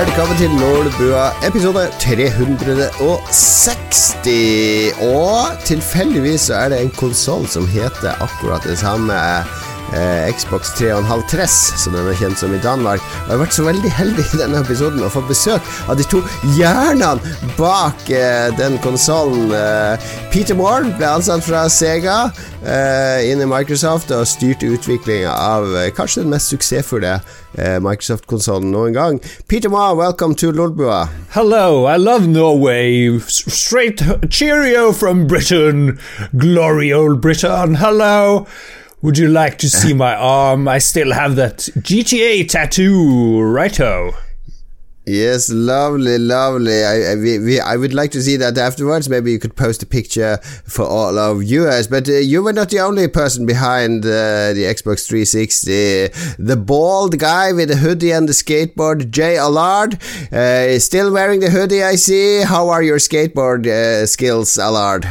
Velkommen til Lolbua, episode 360. Og tilfeldigvis så er det en konsoll som heter akkurat det samme. Eh, Xbox 3,5 Tress, som den er kjent som i Danmark. Og jeg har vært så veldig heldig i denne episoden å få besøk av de to hjernene bak eh, den konsollen. Eh, Peter Moore ble ansatt fra Sega eh, inn i Microsoft og styrte utviklinga av eh, kanskje den mest suksessfulle eh, Microsoft-konsollen noen gang. Peter Moore, welcome to Lolbua. Hello, I love Norway. Straight cheerio from Britain. Glory old Britain. Hello. Would you like to see my arm? I still have that GTA tattoo, righto. Yes, lovely, lovely. I, I, we, we, I would like to see that afterwards. Maybe you could post a picture for all of viewers. But uh, you were not the only person behind uh, the Xbox 360. The bald guy with the hoodie and the skateboard, Jay Allard, uh, is still wearing the hoodie. I see. How are your skateboard uh, skills, Allard?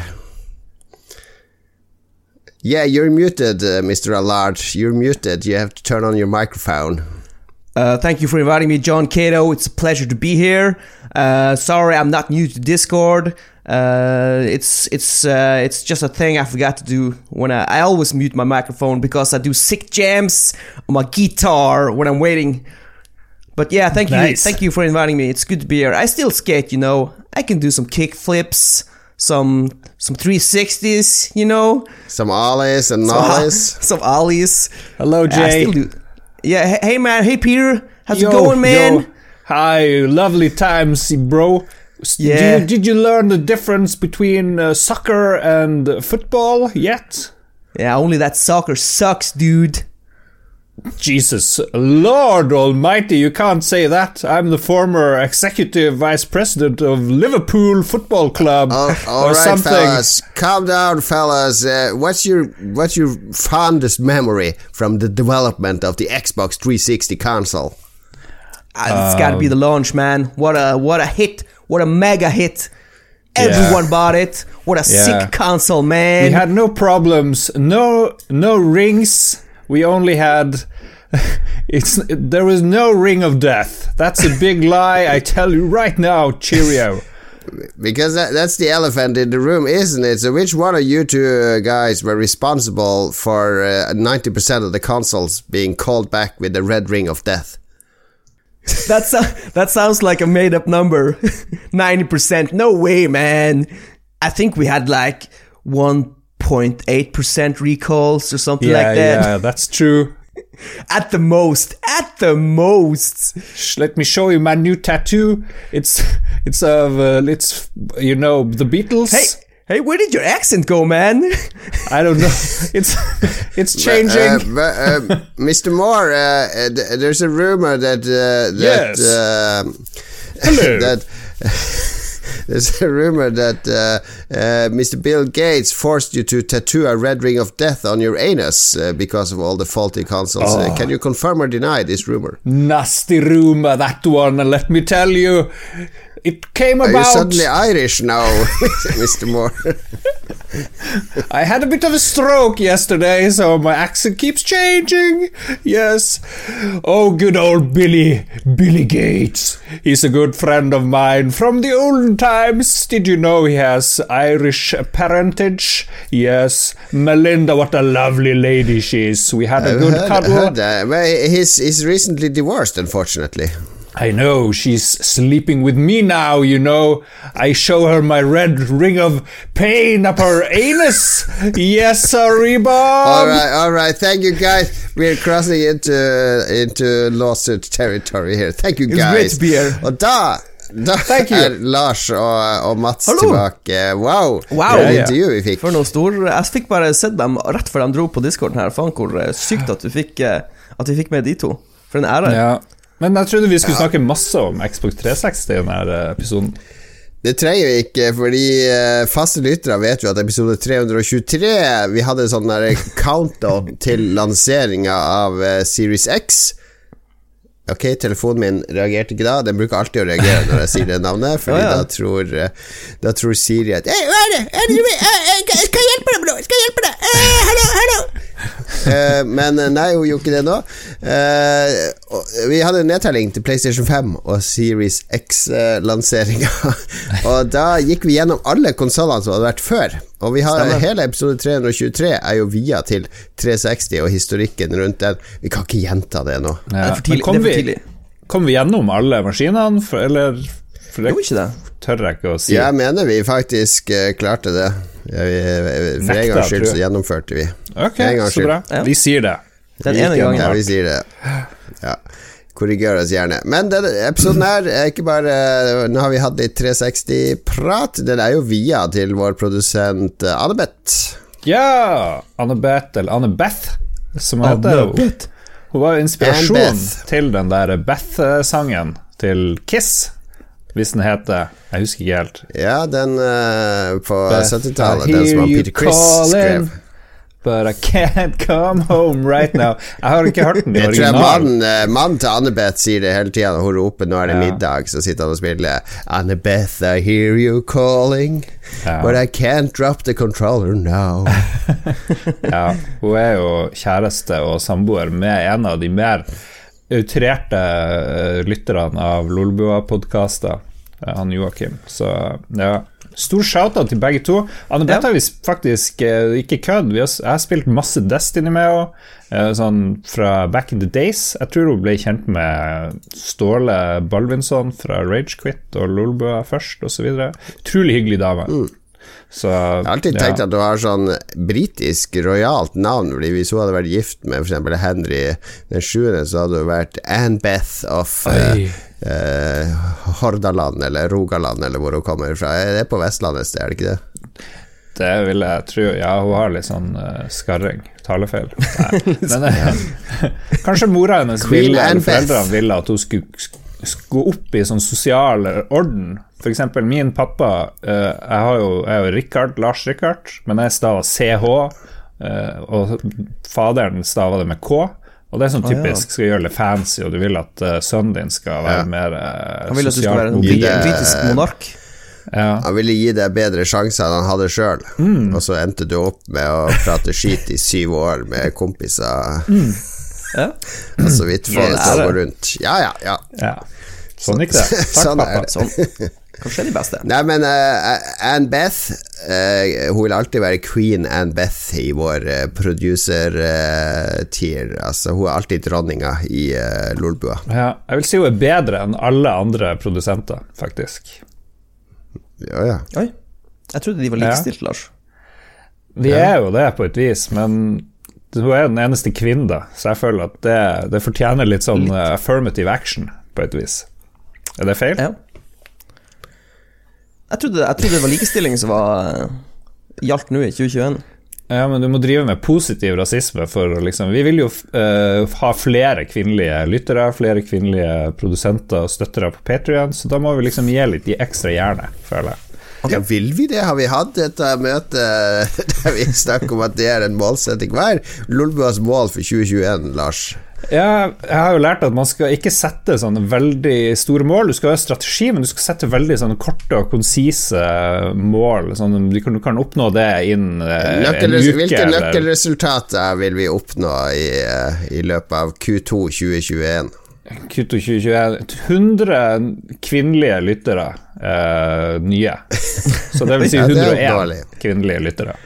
Yeah, you're muted, uh, Mr. Allard. You're muted. You have to turn on your microphone. Uh, thank you for inviting me, John Cato. It's a pleasure to be here. Uh, sorry, I'm not new to Discord. Uh, it's it's uh, it's just a thing I forgot to do when I, I always mute my microphone because I do sick jams on my guitar when I'm waiting. But yeah, thank you, thank you for inviting me. It's good to be here. I still skate, you know. I can do some kick flips, some some 360s, you know, Some ollies and some, nollies. some ollies. Hello, I Jay. Yeah, hey, hey man, hey Peter, how's Yo, it going, man? yo. Hi, lovely times, bro. S- do Yeah. you- did you learn the difference between uh, soccer and uh, football yet? Yeah, only that soccer sucks, dude. Jesus, Lord Almighty, you can't say that. I'm the former executive vice president of Liverpool Football Club Oh, all or right, something. fellas, calm down, fellas. Uh, what's your what's your fondest memory from the development of the Xbox 360 console? Ah, it's got to be the launch, man. What a what a hit! What a mega hit! Everyone bought it. What a Yeah. sick console, man. We had no problems, no no rings. We only had it's there was no ring of death. That's a big lie. I tell you right now. Cheerio. Because that, that's the elephant in the room, isn't it? So, which one of you two uh, guys were responsible for uh, 90% of the consoles being called back with the red ring of death? That's a, that sounds like a made up number. Ninety percent. No way, man. I think we had like one point eight percent recalls or something Yeah, like that. yeah, that's true. At the most. At the most. Sh- Let me show you my new tattoo. It's it's of uh, it's you know the Beatles. Hey, hey, where did your accent go, man? I don't know. It's it's changing. Uh, but, uh, Mr. Moore, uh, uh, th- there's a rumor that uh, that Yes. um, Hello. that there's a rumor that uh, uh, Mr. Bill Gates forced you to tattoo a red ring of death on your anus uh, because of all the faulty consoles. Oh. Can you confirm or deny this rumor? Nasty rumor that one. Let me tell you, it came Are you about. suddenly Irish now, Mr. Moore? I had a bit of a stroke yesterday, so my accent keeps changing. Yes. Oh, good old Billy. Billy Gates. He's a good friend of mine from the olden times. Did you know he has Irish parentage? Yes. Melinda, what a lovely lady she is. We had a I've good heard, cuddle. heard that. Well, he's, he's recently divorced, unfortunately. I know, she's sleeping with me now, you know. I show her my red ring of pain up her anus. Yes, sorry, Bob. All right, all right. Thank you, guys. We're crossing into into lawsuit territory here. Thank you, It's great guys. to be. Og da, da Thank you. er Lars og, og Mats Hallo. tilbake. Wow, Wow. det Ja, ja. intervju vi fikk. For noen stor Jeg fikk bare sett dem rett før de dro på discorden her. Faen, hvor eh, sykt at du fikk eh, At vi fikk med de to. For en ære. Ja. Men jeg trodde vi skulle snakke masse om Xbox 360 i denne episoden. Det trenger vi ikke, fordi eh, faste lyttere vet jo at episode 323 Vi hadde en sånn countdown til lanseringa av eh, Series X. Ok, telefonen min reagerte ikke da. Den bruker alltid å reagere når jeg sier det navnet, Fordi Ja, ja. da tror eh, Da tror Siri at Hei, hva er det? Er det? Eh, eh, Skal jeg hjelpe deg med noe? Skal jeg hjelpe deg? Eh, hallo, hallo! Eh, men eh, nei, hun gjorde ikke det nå. Eh, vi hadde en nedtelling til PlayStation 5 og Series X-lanseringa. og da gikk vi gjennom alle konsollene som hadde vært før. Og vi har Stemmer. hele episode 323 er jo via til 360 og historikken rundt den. Vi kan ikke gjenta det nå. Ja. kom Det er for vi, tidlig. kom vi gjennom alle maskinene, for, eller For det Jo, ikke det. tør jeg ikke å si. Jeg mener vi faktisk klarte det. For en gangs skyld så gjennomførte vi. Ok, så bra. Ja. Vi sier det. Den ene gangen. Ja, vi sier det. Ja. Korriger oss gjerne. Men denne episoden her er ikke bare Nå har vi hatt litt 360-prat. Den er jo via til vår produsent eh, Annebeth. Ja! Anne-Beth, eller Anne-Beth, som hun heter. Hun var jo inspirasjon til den der Beth-sangen til Kiss, hvis den heter Jeg husker ikke helt. Ja, den uh, på 70-tallet. Den som Peter Chris skrev. But I can't come home right now. Jeg har ikke hørt den i originalen. mannen, eh, mannen til Annebeth sier det hele tida når hun roper 'nå er det Ja. middag', så sitter han og spiller 'Annebeth, I hear you calling', Ja. but I can't drop the controller now'. Ja, hun er jo kjæreste og samboer med en av de mer outrerte eh, lytterne av Lolbua-podkaster, han Joakim. Så ja. Stor shout-out til begge to. Anne Beth har vi faktisk eh, ikke kødd. Vi har, s- jeg har spilt masse Destiny med henne, sånn fra back in the days. Jeg tror hun ble kjent med Ståle Balvinson fra Ragequit og Lolbua først, osv. Utrolig hyggelig dame. Så, Jeg har alltid ja. tenkt at du har sånn britisk rojalt navn, Fordi hvis hun hadde vært gift med f.eks. Henry den 7., så hadde hun vært Anne Beth of eh, eh, Hordaland eller Rogaland, eller hvor hun kommer fra. Det er på Vestlandet, sted, er det ikke det? Det vil jeg tro. Ja, hun har litt sånn uh, skarring. Talefeil. Nei. Men kanskje mora hennes ville, eller foreldrene ville at hun skulle gå opp i sånn sosial orden. For eksempel min pappa eh, Jeg har jo, jeg er jo Richard, Lars Richard, men jeg staver CH, eh, og faderen staver det med K. Og det er sånn typisk, skal gjøre det fancy, og du vil at eh, sønnen din skal være Ja. mer uh, Han vil at du skal være en britisk monark. Ja. Han ville gi deg bedre sjanser enn han hadde sjøl, Mm. og så endte du opp med å prate skit i syv år med kompiser Ja. og så vidt få det til å gå rundt. Ja, ja, ja. ja. Sånn gikk det. Takk, Sånn pappa. Sånn. Kanskje det er de beste. Nei, men uh, Anne Beth uh, Hun vil alltid være queen Anne Beth i vår uh, producer-tier. altså, hun er alltid dronninga i uh, Lolbua. Ja, jeg vil si hun er bedre enn alle andre produsenter, faktisk. Ja, ja. Oi. Jeg trodde de var likestilt, Lars. Vi er jo det på et vis, men hun er den eneste kvinnen, da, så jeg føler at det, det fortjener litt sånn litt. affirmative action, på et vis. Er det feil? Ja. Jeg trodde, jeg trodde det var likestilling som var eh, gjaldt nå i 2021. Ja, men du må drive med positiv rasisme for å liksom Vi vil jo uh, ha flere kvinnelige lyttere, flere kvinnelige produsenter og støttere på Patrion, så da må vi liksom gi litt de ekstra jernet, føler jeg. Ja, vil vi det? Har vi hatt dette møtet der vi snakker om at det er en målsetting? Hva er Lolbuas mål for 2021, Lars? Ja, jeg har jo lært at man skal ikke sette sånne veldig store mål. Du skal ha strategi, men du skal sette veldig sånne korte og konsise mål. Sånn, du, kan, du kan oppnå det innen eh, en uke. hvilke nøkkelresultater vil vi oppnå i, eh, i løpet av Q2 2021? Q2 2021 100 kvinnelige lyttere eh, nye. Så det vil si Ja, det er 101 ja, kvinnelige lyttere.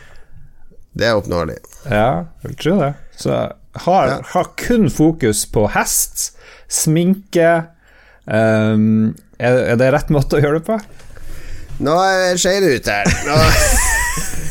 Det er oppnåelig. Ja, jeg vil tro det. Så har, Ja. har kun fokus på hest, sminke um, er, er det rett måte å gjøre det på? Nå skjer det ut her. Nå,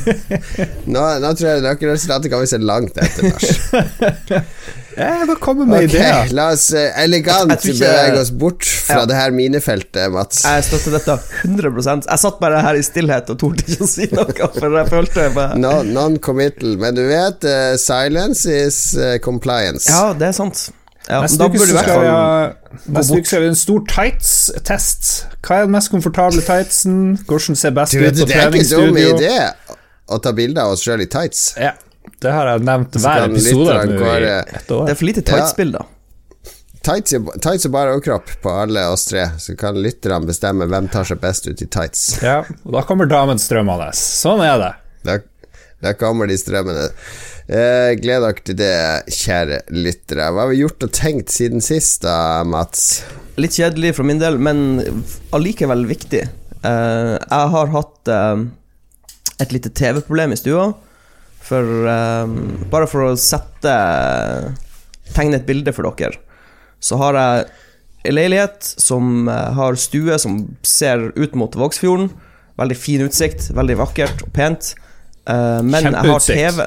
nå, nå tror jeg nøkkelresultatet kan vi se langt etter, Lars. Jeg bare kommer med Ok, ideer. la oss eh, elegant Jeg ikke- bevege oss bort fra Ja. det her minefeltet, Mats. Jeg støtter dette 100% Jeg satt bare her i stillhet og torde ikke å si noe, for jeg følte bare No, Non-committal, men du vet uh, silence is uh, compliance. Ja, det er sant. Ja, Neste da uke skal vi ha en stor tights-test. Hva er den mest komfortable tightsen? Hvordan ser best Du ut vet, treningsstudio? det er ikke dum treningsstudio? idé å ta bilde av oss sjøl i tights. Ja, det har jeg nevnt hver episode nå i ett år. Det er for lite tights-bilder. Tights, er- tights og bare overkropp på alle oss tre, så kan lytterne bestemme hvem tar seg best ut i tights. Ja, og da kommer damen strømmende. Sånn er det. Da, da kommer de strømmende. Eh, gled dere til det, kjære lyttere. Hva har vi gjort og tenkt siden sist, da, Mats? Litt kjedelig for min del, men allikevel viktig. Eh, jeg har hatt eh, et lite TV-problem i stua. For um, Bare for å sette Tegne et bilde for dere, så har jeg en leilighet som eh, har stue som ser ut mot Vågsfjorden. Veldig fin utsikt, veldig vakkert og pent. Uh, men jeg har TV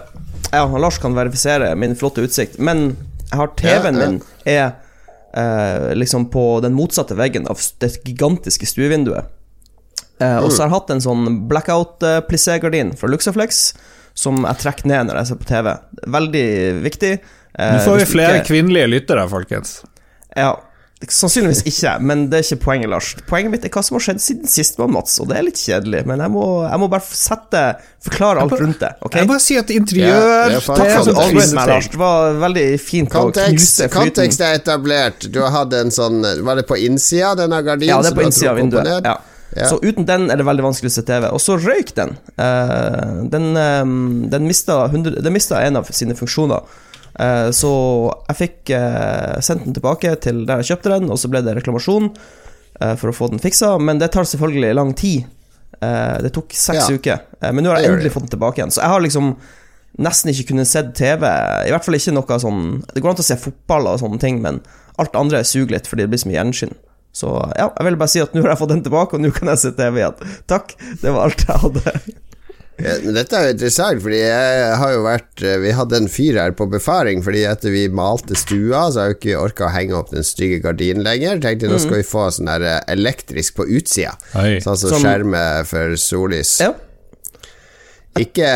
Ja, Lars kan verifisere min flotte utsikt, men jeg har TV-en Ja, ja. min er uh, liksom på den motsatte veggen av det gigantiske stuevinduet. Eh, og så har jeg hatt en sånn blackout-plissé-gardin fra Luxaflex som jeg trekker ned når jeg ser på TV. Veldig viktig. Eh, Nå får vi flere ikke- kvinnelige lyttere, folkens. Ja, sannsynligvis ikke, men det er ikke poenget, Lars. Poenget mitt er hva som har skjedd siden sist, med Mats, og det er litt kjedelig, men jeg må, jeg må bare sette Forklare alt rundt det, ok? Jeg bare si at Ja, interiør det er det Takk for at du meg. Lars. Det var veldig fint å knuse flyten. kontekst er etablert. Du hadde en sånn Var det på innsida denne gardinen? Ja, det er på innsida av vinduet. Ja. Ja. Så uten den er det veldig vanskelig å se TV. Og så røyk den. Uh, den um, den mista, 100, den mista en av sine funksjoner. Uh, så jeg fikk uh, sendt den tilbake til der jeg kjøpte den, og så ble det reklamasjon for å få den fiksa, men det tar selvfølgelig lang tid. Det tok seks Ja. uker, men nå har jeg endelig fått den tilbake igjen. Så jeg har liksom nesten ikke kunnet se TV. I hvert fall ikke noe sånn Det går an til å se fotball og sånne ting, men alt andre suger litt fordi det blir så mye gjenskinn. Så ja, jeg vil bare si at nå har jeg fått den tilbake, og nå kan jeg se TV igjen. Takk, det var alt jeg hadde. Ja, dette er jo interessant, fordi jeg har jo vært eh, Vi hadde en fyr her på befaring, fordi etter vi malte stua, så har jeg jo ikke orka å henge opp den stygge gardinen lenger. Tenkte nå skal vi få sånn der eh, elektrisk på utsida, Oi. sånn som Som- skjerme for sollys. Ja, Ikke,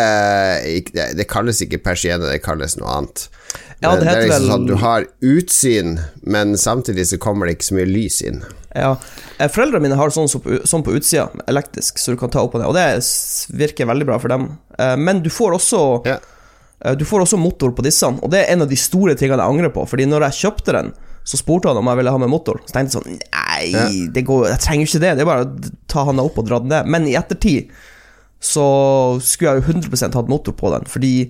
ikke det, det kalles ikke persienne, det kalles noe annet. Ja, det er heter liksom vel- sånn Du har utsyn, men samtidig så kommer det ikke så mye lys inn. ja. Eh, Foreldrene mine har sånn på, sånn på utsida, elektrisk, så du kan ta opp og ned, og det virker veldig bra for dem. Eh, Men du får også Ja. Eh, Du får også motor på disse, og det er en av de store tingene jeg angrer på. Fordi når jeg kjøpte den, så spurte han om jeg ville ha med motor. Så tenkte jeg sånn Nei, det går, jeg trenger ikke det. Det er bare å ta handa opp og dra den ned. Men i ettertid så skulle jeg jo 100 hatt motor på den, fordi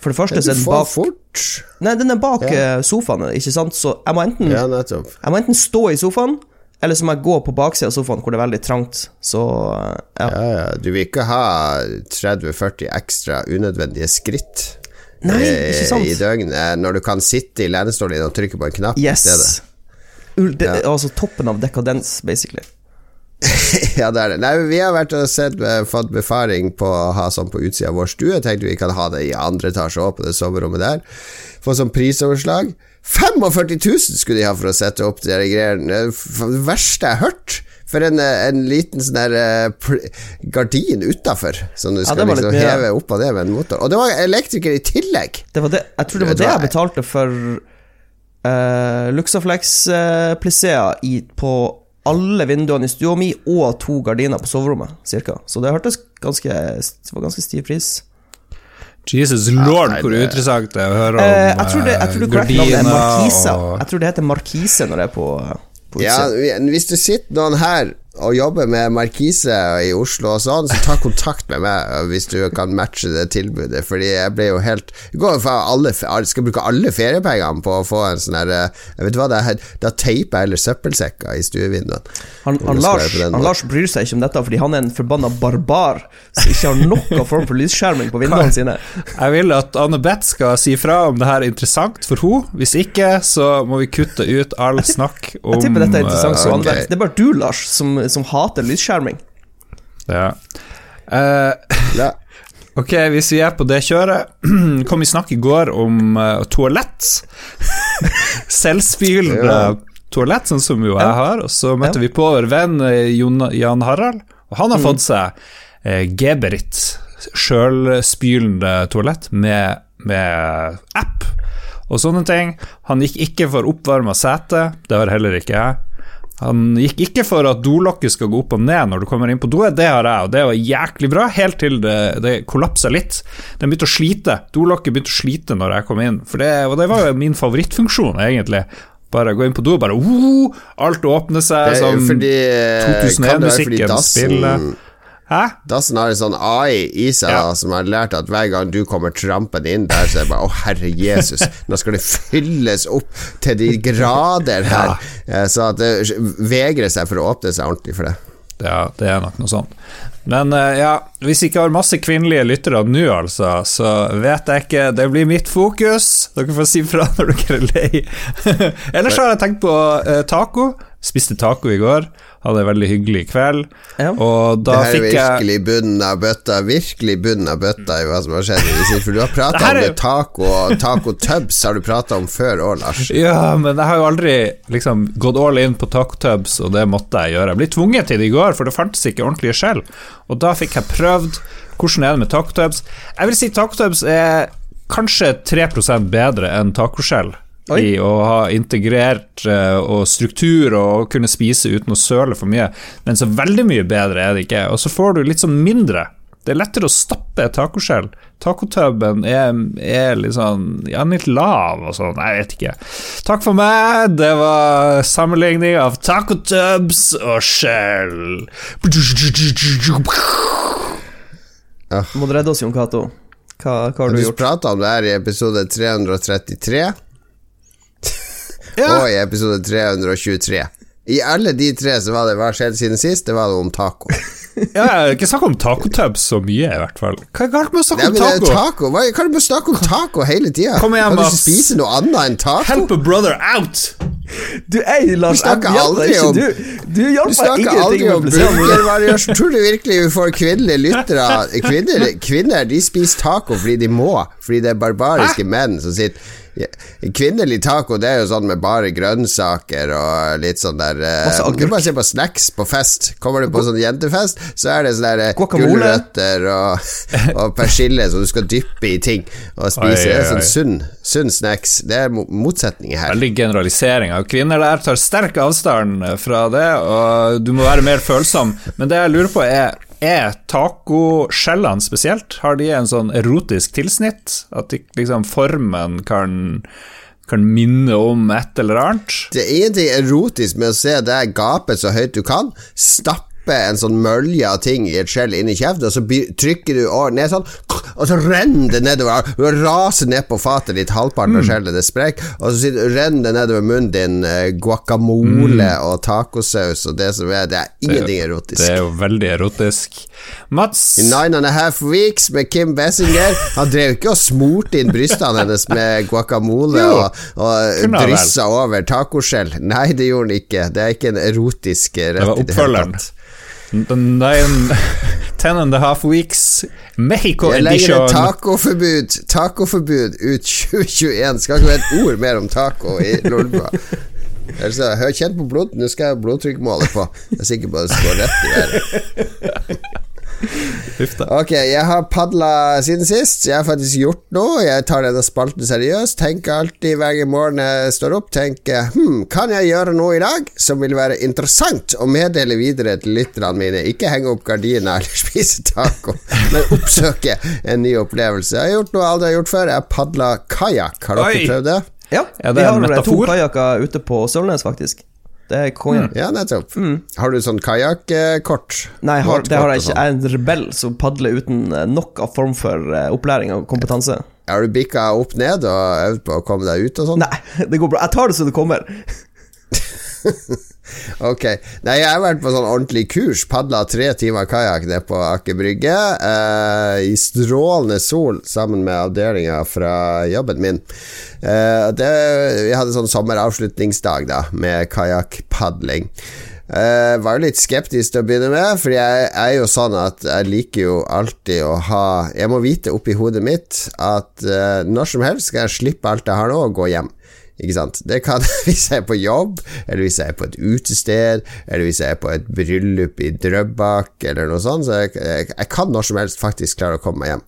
for det første så er den bak fort. Nei, den er bak Ja. eh, sofaen, ikke sant, så jeg må enten Ja. Jeg må enten stå i sofaen, eller så må jeg gå på baksida av sofaen hvor det er veldig trangt. Så eh, ja. Ja, ja. Du vil ikke ha 30-40 ekstra unødvendige skritt Nei, eh, ikke sant? i døgnet når du kan sitte i lenestolen din og trykke på en knapp i stedet. Yes. Det, Altså toppen av dekadens, basically. Ja, det er det. Nei, vi har vært og sett, eh, fått befaring på å ha sånn på utsida av vår stue. Tenkte vi kan ha det i andre etasje òg, på det soverommet der. Få sånn prisoverslag. 45 000 skulle de ha for å sette opp de greiene. Det er verste jeg har hørt. For en, eh, en liten sånn der eh, gardin utafor, som du skal ja, liksom litt heve opp av det med en motor. Og det var elektriker i tillegg! Det var det, jeg tror det var det jeg betalte for uh, Luxaflex-plissea på alle vinduene i stua mi og to gardiner på soverommet, cirka. Så det hørtes ganske Det var ganske stiv pris. Jesus lord, hvor det- interessant det er å høre om Eh, jeg tror det, jeg tror det navnet er gardiner og- Jeg tror det heter Markise når det er på, på Ja, utsida. vi- hvis det sitter noen her og jobber med Markise i Oslo og sånn, så ta kontakt med meg hvis du kan matche det tilbudet, fordi jeg ble jo helt Jeg går for alle, skal bruke alle feriepengene på å få en sånn her Jeg vet hva, det er, da teiper jeg heller søppelsekker i stuevinduene. Han, han, Lars, han. Lars bryr seg ikke om dette fordi han er en forbanna barbar som ikke har noen form for lysskjerming på vinduene sine. Jeg vil at Anne Beth skal si fra om det her er interessant for henne. Hvis ikke, så må vi kutte ut all snakk om Jeg tipper dette er interessant. eh, så ok. Det er bare du, Lars, som, som hater lysskjerming. Ja. Uh, Ja. ok, hvis vi er på det kjøret Kom i snakk i går om uh, toalett. Selvspylende Ja. toalett, sånn som jo jeg har. Og så møtte Ja. vi på vår venn eh, Jon, Jan Harald, og han har fått seg uh, Geberit, sjølspylende toalett med, med app og sånne ting. Han gikk ikke for oppvarma sete, det har heller ikke jeg. Han gikk ikke for at dolokket skal gå opp og ned når du kommer inn på doet, det har jeg, og det var jæklig bra, helt til det, det kollapsa litt. Den begynte å slite, dolokket begynte å slite når jeg kom inn, for det, og det var jo min favorittfunksjon, egentlig. Bare gå inn på do, og bare uh, alt åpner seg som fordi eh, 2001-musikken spiller. Hæ? Dassen har en sånn AI i seg Ja. da, som har lært at hver gang du kommer trampende inn der, så er det bare Å, herre Jesus, nå skal det fylles opp til de grader her. ja. Så at det vegrer seg for å åpne seg ordentlig for det. Ja, det er nok noe sånt. Men eh, ja, hvis jeg ikke har masse kvinnelige lyttere nå, altså, så vet jeg ikke. Det blir mitt fokus. Dere får si fra når dere er lei. Ellers har jeg tenkt på eh, taco. Spiste taco i går. Hadde en veldig hyggelig kveld. Ja. Og Det her er virkelig bunnen av bøtta, virkelig bunnen av bøtta i hva som har skjedd. For du har prata om det taco og taco tubs har du prata om før òg, Lars. Ja, men jeg har jo aldri liksom gått all in på taco tubs, og det måtte jeg gjøre. Jeg ble tvunget til det i går, for det fantes ikke ordentlige skjell. Og da fikk jeg prøvd hvordan er det med taco tubs. Jeg vil si taco tubs er kanskje 3% bedre enn tacoskjell. Oi. I å ha integrert eh, og struktur og kunne spise uten å søle for mye. Men så veldig mye bedre er det ikke. Og så får du litt sånn mindre. Det er lettere å stappe tacoskjell. Tacotuben er, er litt sånn Ja, litt lav og sånn. Jeg vet ikke. Takk for meg. Det var sammenligning av tacotubs og skjell. Må du redde oss, Jon Cato. Hva, hva har du Du gjort? prata om det her i episode 333 Ja. og i episode 323. I alle de tre så var det hva skjedde siden sist, det var noe om taco. Ja, jeg har ikke snakka om tacotubs så mye, i hvert fall. Hva er galt med å snakke om det er taco? taco. Hva, kan med å snakke om taco hele tida? Kan du ikke Mats. spise noe annet enn taco? Help a brother out! Du, ei, Lars, Du snakker jeg hjelper aldri ikke. om- Du, du Du snakker aldri om burgervariasjon. Tror du virkelig vi får kvinnelige lyttere? Kvinner, kvinner de spiser taco fordi de må, fordi det er barbariske menn som sitter Kvinnelig taco det er jo sånn med bare grønnsaker og litt sånn der eh, Du bare se på snacks på fest. Kommer du på sånn jentefest, så er det sånne eh, gulrøtter og, og persille som du skal dyppe i ting og spise. Oi, Det er oi, sånn sunn, sunn snacks. Det er mo- motsetninger her. Veldig generalisering av kvinner der tar sterk avstand fra det, og du må være mer følsom. Men det jeg lurer på, er er tacoskjellene spesielt? Har de en sånn erotisk tilsnitt? At de, liksom formen kan, kan minne om et eller annet? Det er ingenting erotisk med å se deg gape så høyt du kan, stappe en sånn mølje av ting i et skjell inn i kjeften, og så trykker du ned sånn, og så renner det nedover, du raser ned på fatet ditt, halvparten Mm. av skjellet det sprekker, og så renner det nedover munnen din, eh, guacamole Mm. og tacosaus og det som er, det er ingenting erotisk. Det er jo veldig erotisk. Mats, I Nine and a Half Weeks med Kim Bessinger Han drev ikke og smurte inn brystene hennes med guacamole Jo, og, og dryssa over tacoskjell. Nei, det gjorde han ikke. Det er ikke en erotisk rett det var i det hele oppfølgeren. Nine, ten and a half weeks, Mexico Jeg legger edition. tacoforbud Tacoforbud ut 2021. Skal ikke være et ord mer om taco i Lolbua. Altså, hør kjent på blod Nå skal jeg ha blodtrykkmåler på. Jeg er sikker på at det står rett i været. Ok, jeg har padla siden sist. Jeg har faktisk gjort noe. Jeg tar denne spalten seriøst. Tenker alltid hver morgen jeg står opp, tenker hm, kan jeg gjøre noe i dag som vil være interessant å meddele videre til lytterne mine? Ikke henge opp gardiner eller spise taco, men oppsøke en ny opplevelse. Jeg har gjort noe jeg aldri har gjort før. Jeg har padla kajakk. Har dere Oi. prøvd det? Ja, ja det vi en har to metafor? kajakker ute på Sølvnes, faktisk. Det er kongen. Ja, nettopp. Har du sånn kajakkort? Nei, har, det har jeg ikke. sånn? Jeg er en rebell som padler uten eh, nok av form for eh, opplæring og kompetanse. Har du bikka opp ned og øvd på å komme deg ut og sånn? Nei, det går bra. Jeg tar det så det kommer. Ok. Nei, jeg har vært på sånn ordentlig kurs. Padla tre timer kajakk nede på Aker Brygge eh, i strålende sol sammen med avdelinga fra jobben min. Eh, det, vi hadde sånn sommeravslutningsdag da med kajakkpadling. Uh, var jo litt skeptisk til å begynne med, for jeg er jo sånn at jeg liker jo alltid å ha Jeg må vite oppi hodet mitt at uh, når som helst skal jeg slippe alt jeg har nå, og gå hjem. Ikke sant? Det kan hvis jeg er på jobb, eller hvis jeg er på et utested, eller hvis jeg er på et bryllup i Drøbak, eller noe sånt. Så jeg, jeg, jeg kan når som helst faktisk klare å komme meg hjem.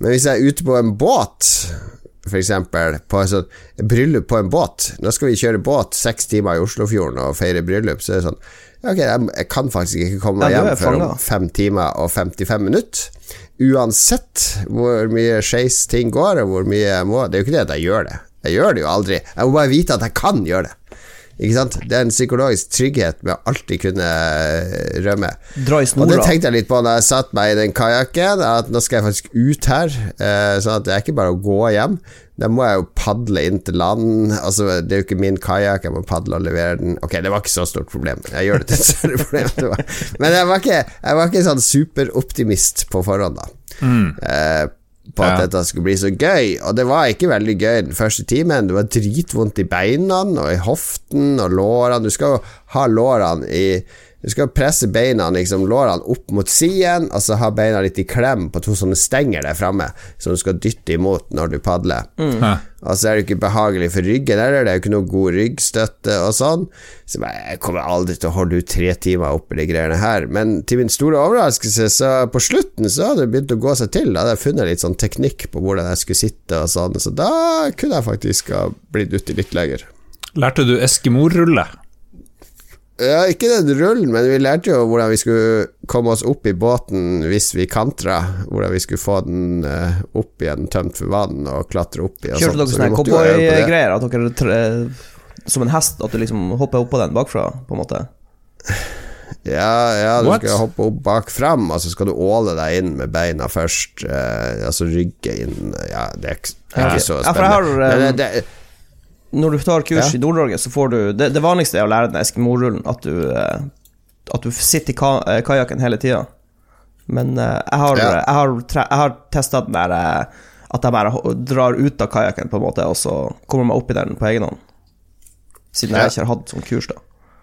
Men hvis jeg er ute på en båt, eksempel, på et sånt bryllup på en båt Nå skal vi kjøre båt seks timer i Oslofjorden og feire bryllup, så er det sånn Ok, jeg, jeg kan faktisk ikke komme meg hjem før om fem timer og 55 minutter. Uansett hvor mye skeis ting går, og hvor mye jeg må Det er jo ikke det at jeg gjør det. Jeg gjør det jo aldri. Jeg må bare vite at jeg kan gjøre det. Ikke sant? Det er en psykologisk trygghet med å alltid kunne eh, rømme. Dra i Og det tenkte jeg litt på da jeg satt meg i den kajakken, at nå skal jeg faktisk ut her. Eh, sånn at det er ikke bare å gå hjem. Da må jeg jo padle inn til land. Altså, det er jo ikke min kajakk, jeg må padle og levere den. Ok, det var ikke så stort problem. Jeg gjør det til et større problem. Men jeg var ikke, jeg var ikke sånn superoptimist på forhånd, da. Eh, på at Ja. dette skulle bli så gøy. Og det var ikke veldig gøy den første timen. Det var dritvondt i beina og i hoften og lårene. Du skal jo ha lårene i Du skal presse beina, liksom, lårene opp mot siden, og så ha beina litt i klem på to sånne stenger der framme, som du skal dytte imot når du padler. Mm. Og så er det ikke behagelig for ryggen heller, det er jo ikke noe god ryggstøtte og sånn. Så jeg kommer aldri til å holde ut tre timer oppi de greiene her. Men til min store overraskelse, så på slutten så hadde det begynt å gå seg til. Da hadde jeg funnet litt sånn teknikk på hvordan jeg skulle sitte og sånn, så da kunne jeg faktisk ha blitt uti litt lenger. Lærte du eskimorrulle? Ja, ikke den rullen, men vi lærte jo hvordan vi skulle komme oss opp i båten hvis vi kantra. Hvordan vi skulle få den eh, opp igjen tømt for vann og klatre opp i Kjørte dere Så sånne cowboygreier? At dere tre, som en hest, at du liksom hopper oppå den bakfra, på en måte? Ja, ja du What? skal hoppe opp bak fram, og så skal du åle deg inn med beina først. Eh, altså rygge inn Ja, det er ikke, det er ikke så Ja, for jeg spennende. har, Men um, det, det, Når du tar kurs Ja. i Nord-Norge, så får du det, det vanligste er å lære den eskimorullen, at du eh, At du sitter i ka, eh, kajakken hele tida. Men eh, jeg har, Ja. jeg har, tre- jeg har testa den der at jeg bare drar ut av kajakken, på en måte, og så kommer meg opp i den på egen hånd. Siden Ja. jeg ikke har hatt sånn kurs, da.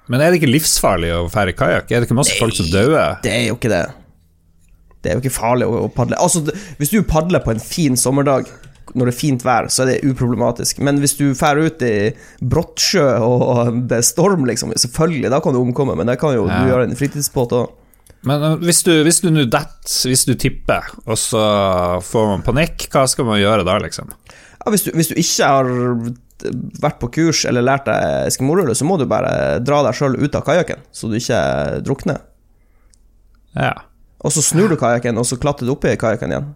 Men er det ikke livsfarlig å fære kajakk? Er det ikke masse folk som dauer? Det er jo ikke det. Det er jo ikke farlig å, å padle. Altså, hvis du padler på en fin sommerdag når det er fint vær, så er det uproblematisk. Men hvis du drar ut i brottsjø og det er storm, liksom, selvfølgelig, da kan du omkomme. Men det kan jo Ja. du gjøre en fritidsbåt òg. Men hvis du hvis du nå detter, hvis du tipper, og så får man panikk, hva skal man gjøre da, liksom? Ja, hvis, du, hvis du ikke har vært på kurs eller lært deg eskimorulle, så må du bare dra deg sjøl ut av kajakken, så du ikke drukner. Ja. Og så snur du kajakken, og så klatrer du opp i kajakken igjen.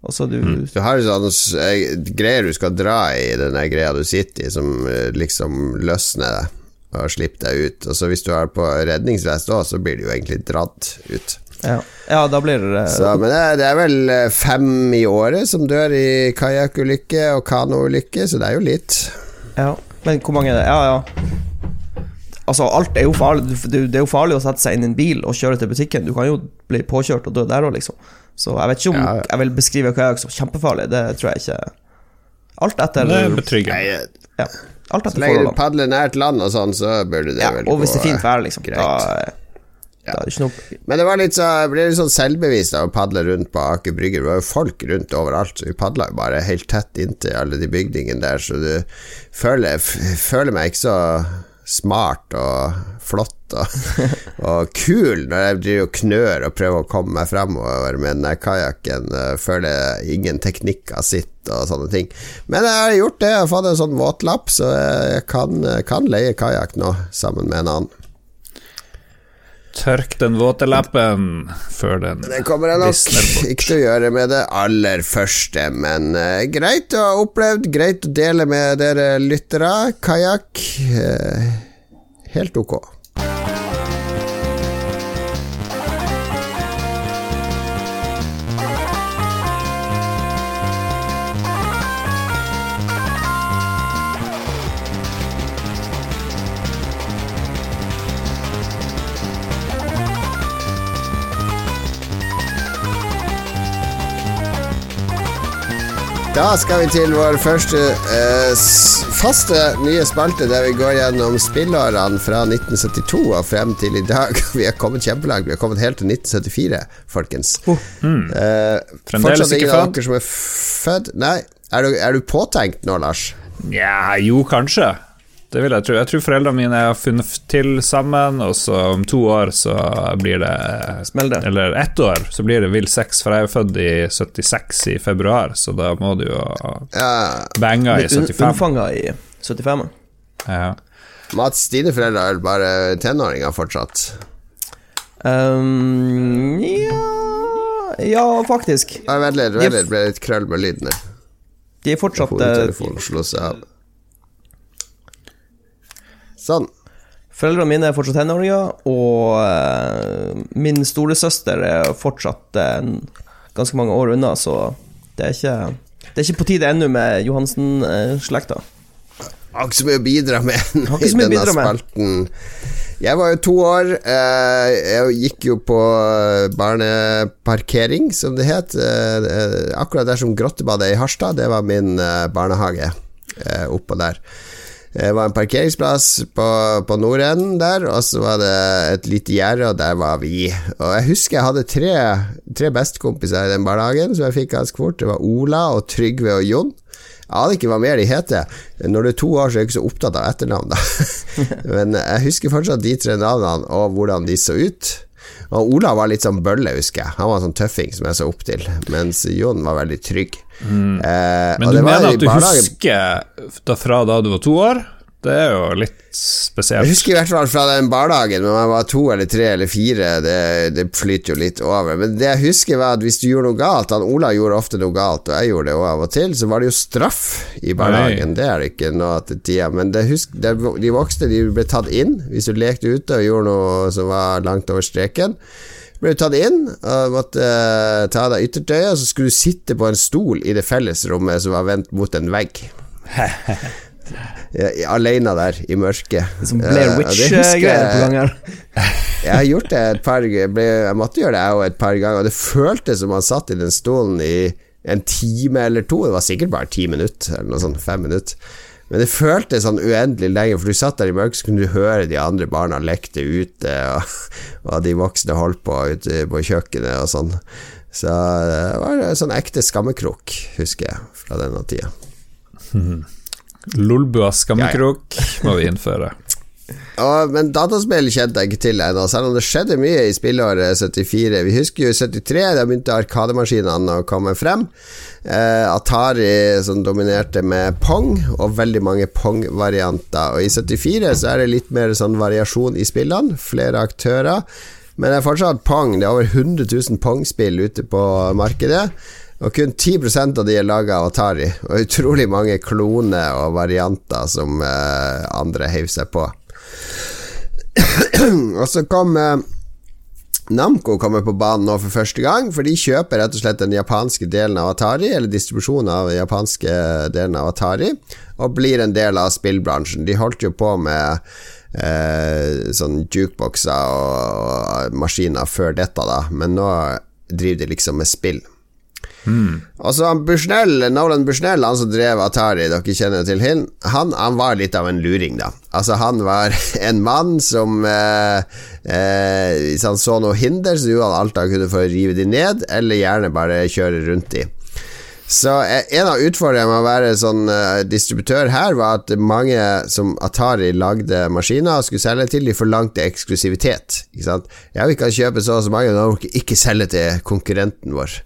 Og du du du har jo sånne greier du skal dra i, den greia du sitter i, som eh, liksom løsner og slipper deg ut. Og så hvis du har på redningsvest òg, så blir du jo egentlig dratt ut. Ja, ja da blir det Så, men det er, er vel eh, fem i året som dør i kajakkulykke og kanoulykke, så det er jo litt. Ja, men hvor mange er det? Ja, ja. Altså, alt er jo farlig. Det er jo farlig å sette seg inn i en bil og kjøre til butikken. Du kan jo bli påkjørt og dø der òg, liksom. Så jeg vet ikke om Ja, ja. jeg vil beskrive kajakk som kjempefarlig. Det tror jeg ikke. Alt etter Det er betryggende. ja, Alt Så etter lenge du padler nært land og sånn, så burde det Ja, vel og hvis det er fint vær, liksom. greit. Da, da er det ikke noe Men det var litt så, ble litt sånn selvbevisst av å padle rundt på Aker Brygge. Det var jo folk rundt overalt, så vi padla jo bare helt tett inntil alle de bygningene der, så du føler, føler meg ikke så smart og flott og, og kul når jeg driver og knør og prøver å komme meg fremover med den kajakken. Føler ingen teknikker sitt og sånne ting. Men jeg har gjort det, jeg har fått en sånn våtlapp, så jeg kan, kan leie kajakk nå sammen med en annen. Tørk den våte lappen før den Det kommer jeg nok ikke til å gjøre med det aller første, men uh, greit å ha opplevd, greit å dele med dere lyttere. Kajakk, uh, helt ok. Da skal vi til vår første eh, faste nye spalte, der vi går gjennom spillårene fra 1972 og frem til i dag. Vi har kommet kjempelangt. Vi har kommet helt til 1974, folkens. Oh. Eh, Fremdeles ikke født? dere som er født? Nei. Er du, er du påtenkt nå, Lars? Nja, jo, kanskje. Det vil jeg tro. Jeg tror foreldrene mine har funnet til sammen, og så om to år så blir det Smell det. Eller ett år, så blir det Vill sex, for jeg er født i 76 i februar, så da må du jo Ja. banga i 75. unnfanga i 75. Ja. Mats, dine foreldre er bare tenåringer fortsatt? Um, ja Ja, faktisk. Ja, Vent litt, vent litt, ble litt krøll med lyden her. De er fortsatt eh, Hodetelefonen slo seg av. Sånn. Foreldrene mine er fortsatt tenåringer, og eh, min storesøster er fortsatt eh, ganske mange år unna, så det er ikke, det er ikke på tide ennå med Johansen-slekta. Har ikke så mye å bidra med i denne med. spalten. Jeg var jo to år. eh, Jeg gikk jo på barneparkering, som det het. Akkurat der som Grottebadet i Harstad, det var min eh, barnehage eh, oppå der. Det var en parkeringsplass på, på nordenden der, og så var det et lite gjerde, og der var vi. Og jeg husker jeg hadde tre, tre bestekompiser i den barnehagen som jeg fikk ganske fort. Det var Ola og Trygve og Jon. Jeg aner ikke hva mer de heter. Når du er to år, så er jeg ikke så opptatt av etternavn, da. Men jeg husker fortsatt de tre navnene og hvordan de så ut. Og Olav var litt sånn bølle, husker jeg. Han var en sånn tøffing som jeg så opp til, mens Jon var veldig trygg. Eh, Men du det mener at du barnehagen- husker da fra da du var to år? Det er jo litt spesielt. Jeg husker i hvert fall fra den bardagen, men man var to eller tre eller fire, det, det flyter jo litt over. Men det jeg husker, var at hvis du gjorde noe galt Han Ola gjorde ofte noe galt, og jeg gjorde det også av og til, så var det jo straff i bardagen Det er det ikke nå til tida. Men det husk, det, de voksne de ble tatt inn hvis du lekte ute og gjorde noe som var langt over streken. Ble tatt inn og måtte uh, ta av deg yttertøyet, og så skulle du sitte på en stol i det fellesrommet som var vendt mot en vegg. Ja, Alene der, i mørket. Som Eh, Blair husker Witch-greier på gang her. jeg har gjort det et par Jeg, måtte gjøre det jeg òg et par ganger, og det føltes som man satt i den stolen i en time eller to. Det var sikkert bare ti minutter, eller noe sånt, fem minutter. Men det føltes sånn uendelig lenge, for du satt der i mørket, så kunne du høre de andre barna lekte ute, og, og de voksne holdt på ute på kjøkkenet og sånn. Så det var en sånn ekte skammekrok, husker jeg, fra denne tida. Lolbua skammekrok må vi innføre. Og, men dataspill kjente jeg ikke til ennå, selv om det skjedde mye i spillåret 74. Vi husker jo i 73, da begynte arkademaskinene å komme frem. Eh, Atari som dominerte med Pong, og veldig mange Pong-varianter. Og i 74 så er det litt mer sånn variasjon i spillene, flere aktører. Men det er fortsatt Pong. Det er over 100 000 Pong-spill ute på markedet. Og kun 10% av de er laga av Atari, og utrolig mange kloner og varianter som eh, andre heiv seg på. og så kom eh, Namco kommer på banen nå for første gang, for de kjøper rett og slett den japanske delen av Atari, eller distribusjonen av den japanske delen av Atari, og blir en del av spillbransjen. De holdt jo på med eh, sånn jukebokser og, og maskiner før dette, da, men nå driver de liksom med spill. Altså han Bushnell, Nolan Bushnell, han som drev Atari, dere kjenner til han, han, var litt av en luring, da. Altså Han var en mann som eh, eh, Hvis han så noe hinder, så gjorde han alt han kunne for å rive de ned, eller gjerne bare kjøre rundt de. Så eh, en av utfordringene med å være sånn eh, distributør her, var at mange som Atari lagde maskiner og skulle selge til, de forlangte eksklusivitet. Ikke sant? Ja, vi kan kjøpe så og så mange, men dere ikke selge til konkurrenten vår.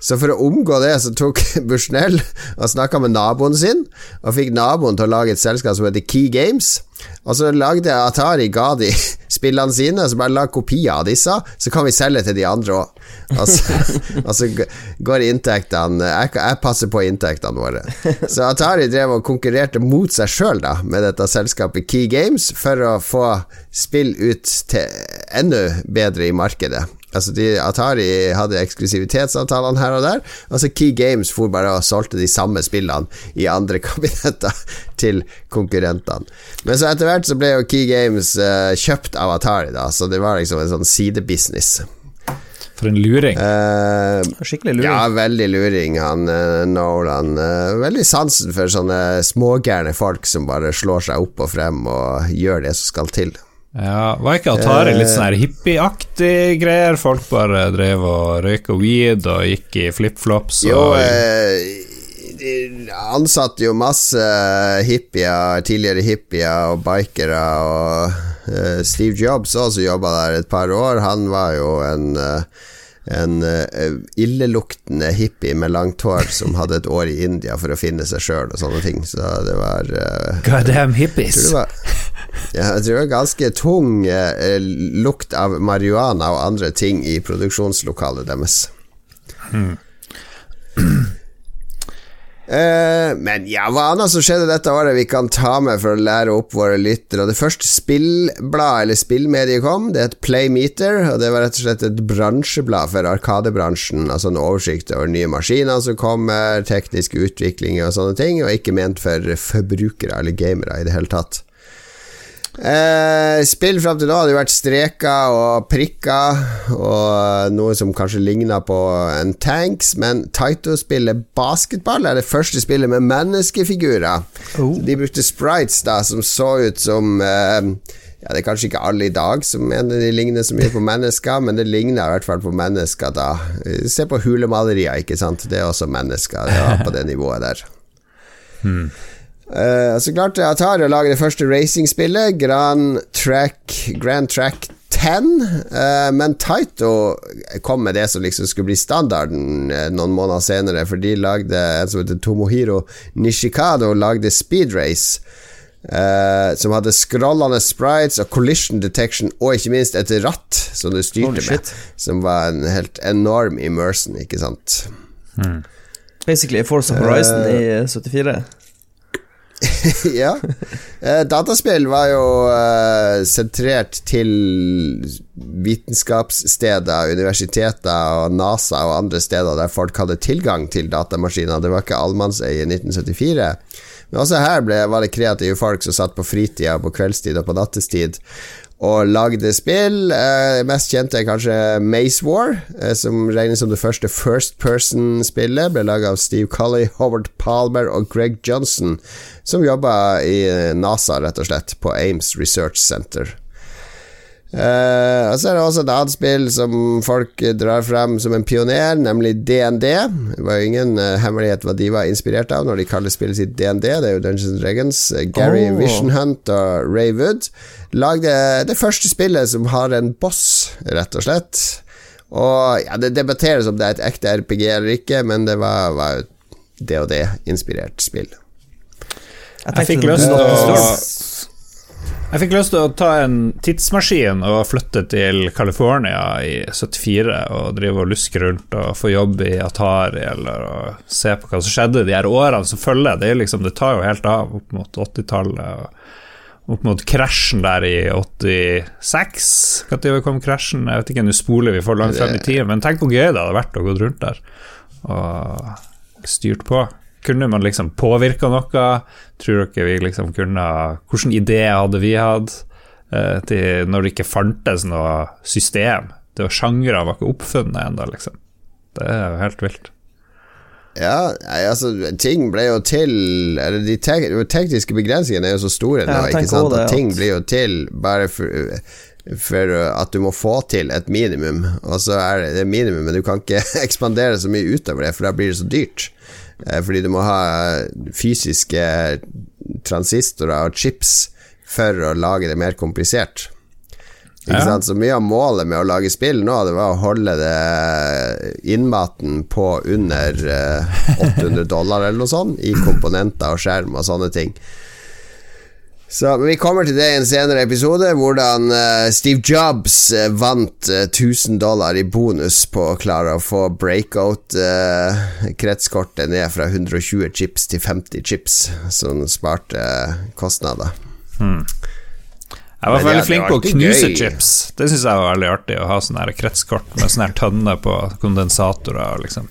Så for å omgå det, så tok Bushnell og snakka med naboen sin, og fikk naboen til å lage et selskap som heter Key Games. Og så lagde Atari ga de spillene sine, så bare lag kopier av disse, så kan vi selge til de andre òg. Og og så går inntektene jeg, jeg passer på inntektene våre. Så Atari drev og konkurrerte mot seg sjøl med dette selskapet Key Games for å få spill ut til enda bedre i markedet. Altså de, Atari hadde eksklusivitetsavtalene her og der, og så Key Games for bare og solgte de samme spillene i andre kabinetter til konkurrentene. Men så etter hvert så ble jo Key Games uh, kjøpt av Atari, da, så det var liksom en sånn sidebusiness. For en luring. Uh, Skikkelig luring. ja, veldig luring, han eh, Nolan. Uh, veldig sansen for sånne smågærne folk som bare slår seg opp og frem og gjør det som skal til. Ja, Var ikke Atari litt sånn her hippieaktig greier? Folk bare drev og røyka weed og gikk i flipflops Jo, eh, de ansatte jo masse hippier, tidligere hippier og bikere, og eh, Steve Jobs også jobba der et par år. Han var jo en eh, en uh, illeluktende hippie med langt hår som hadde et år i India for å finne seg sjøl og sånne ting. Så det var uh, Goddamn jeg hippies. tror var, ja, jeg tror det var ganske tung uh, lukt av marihuana og andre ting i produksjonslokalet deres. Eh, men ja, hva annet som skjedde dette året vi kan ta med for å lære opp våre lyttere? Det første spillbladet eller spillmediet kom, det het Playmeter, og det var rett og slett et bransjeblad for arkadebransjen. Altså en oversikt over nye maskiner som kommer, tekniske utviklinger og sånne ting, og ikke ment for forbrukere eller gamere i det hele tatt. Eh, spill fram til nå hadde jo vært streker og prikker og noe som kanskje ligna på en tanks, men Taito spiller basketball er det første spillet med menneskefigurer. Oh. De brukte sprites da som så ut som eh, ja, Det er kanskje ikke alle i dag som mener de ligner så mye på mennesker, men det ligner i hvert fall på mennesker da. Eh, Se på hulemalerier, ikke sant. Det er også mennesker. Det var på det nivået der. Hmm. Uh, så klarte Atari og lager det første racingspillet, Grand Track, Grand Track 10. Uh, men Taito kom med det som liksom skulle bli standarden uh, noen måneder senere, for de lagde en som heter Tomohiro Nishikado, lagde Speed Race. Som hadde scrollende sprites og collision detection, og ikke minst et ratt som du styrte med, som var en helt enorm immersion, ikke sant? Hmm. Basically Force Horizon i 74. ja. Eh, dataspill var jo uh, sentrert til vitenskapssteder, universiteter og NASA og andre steder der folk hadde tilgang til datamaskiner. Det var ikke allmannseie i 1974. Men også her ble, var det kreative folk som satt på fritida, på kveldstid og på nattestid og lagde spill. Eh, mest kjente er kanskje Maze War, eh, som regnes som det første First Person-spillet. Ble laga av Steve Colley, Howard Palmer og Greg Johnson, som jobba i NASA, rett og slett, på Ames Research Center. Eh, og så er det også et annet spill som folk drar frem som en pioner, nemlig DND. Det var jo ingen uh, hemmelighet hva de var inspirert av når de kaller spillet sitt DND. Det er jo Dungeons Dragons. Uh, Gary Oh. Visionhunt og Ray Wood lagde det første spillet som har en boss, rett og slett. Og ja, Det debatteres om det er et ekte RPG eller ikke, men det var, var jo DOD-inspirert spill. Jeg fikk lyst til å Jeg fikk lyst til å ta en tidsmaskin og flytte til California i 74 og drive og luske rundt og få jobb i Atari eller å se på hva som skjedde de her årene som følger. Det, er liksom, det tar jo helt av opp mot 80-tallet og opp mot krasjen der i 86. Når kom krasjen? Jeg vet ikke, nå spoler vi for langt frem i tid, men tenk hvor gøy det hadde vært å gå rundt der og styrt på. Kunne man liksom påvirka noe? Tror dere vi liksom kunne Hvilke ideer hadde vi hatt eh, til når det ikke fantes noe system? Det var Sjangre var ikke oppfunnet ennå, liksom. Det er jo helt vilt. Ja, nei, altså Ting ble jo til Eller de tek tekniske begrensningene er jo så store nå, Ja, ikke sant? det, At ting blir jo til bare for, for at du må få til et minimum, og så er det det minimum, men du kan ikke ekspandere så mye utover det, for da blir det så dyrt. Eh, Fordi du må ha fysiske transistorer og chips for å lage det mer komplisert. Ja. sant? Så mye av målet med å lage spill nå Det var å holde det innmaten på under eh, 800 dollar eller noe sånt, i komponenter og skjerm og sånne ting. Så men Vi kommer til det i en senere episode, hvordan uh, Steve Jobs uh, vant uh, 1000 dollar i bonus på å klare å få breakout-kretskortet ned fra 120 chips til 50 chips, som sparte eh, kostnader. Jeg var Men veldig flink på å knuse gøy. chips. Det syns jeg var veldig artig, å ha sånne kretskort med sånne tønner på kondensatorer og liksom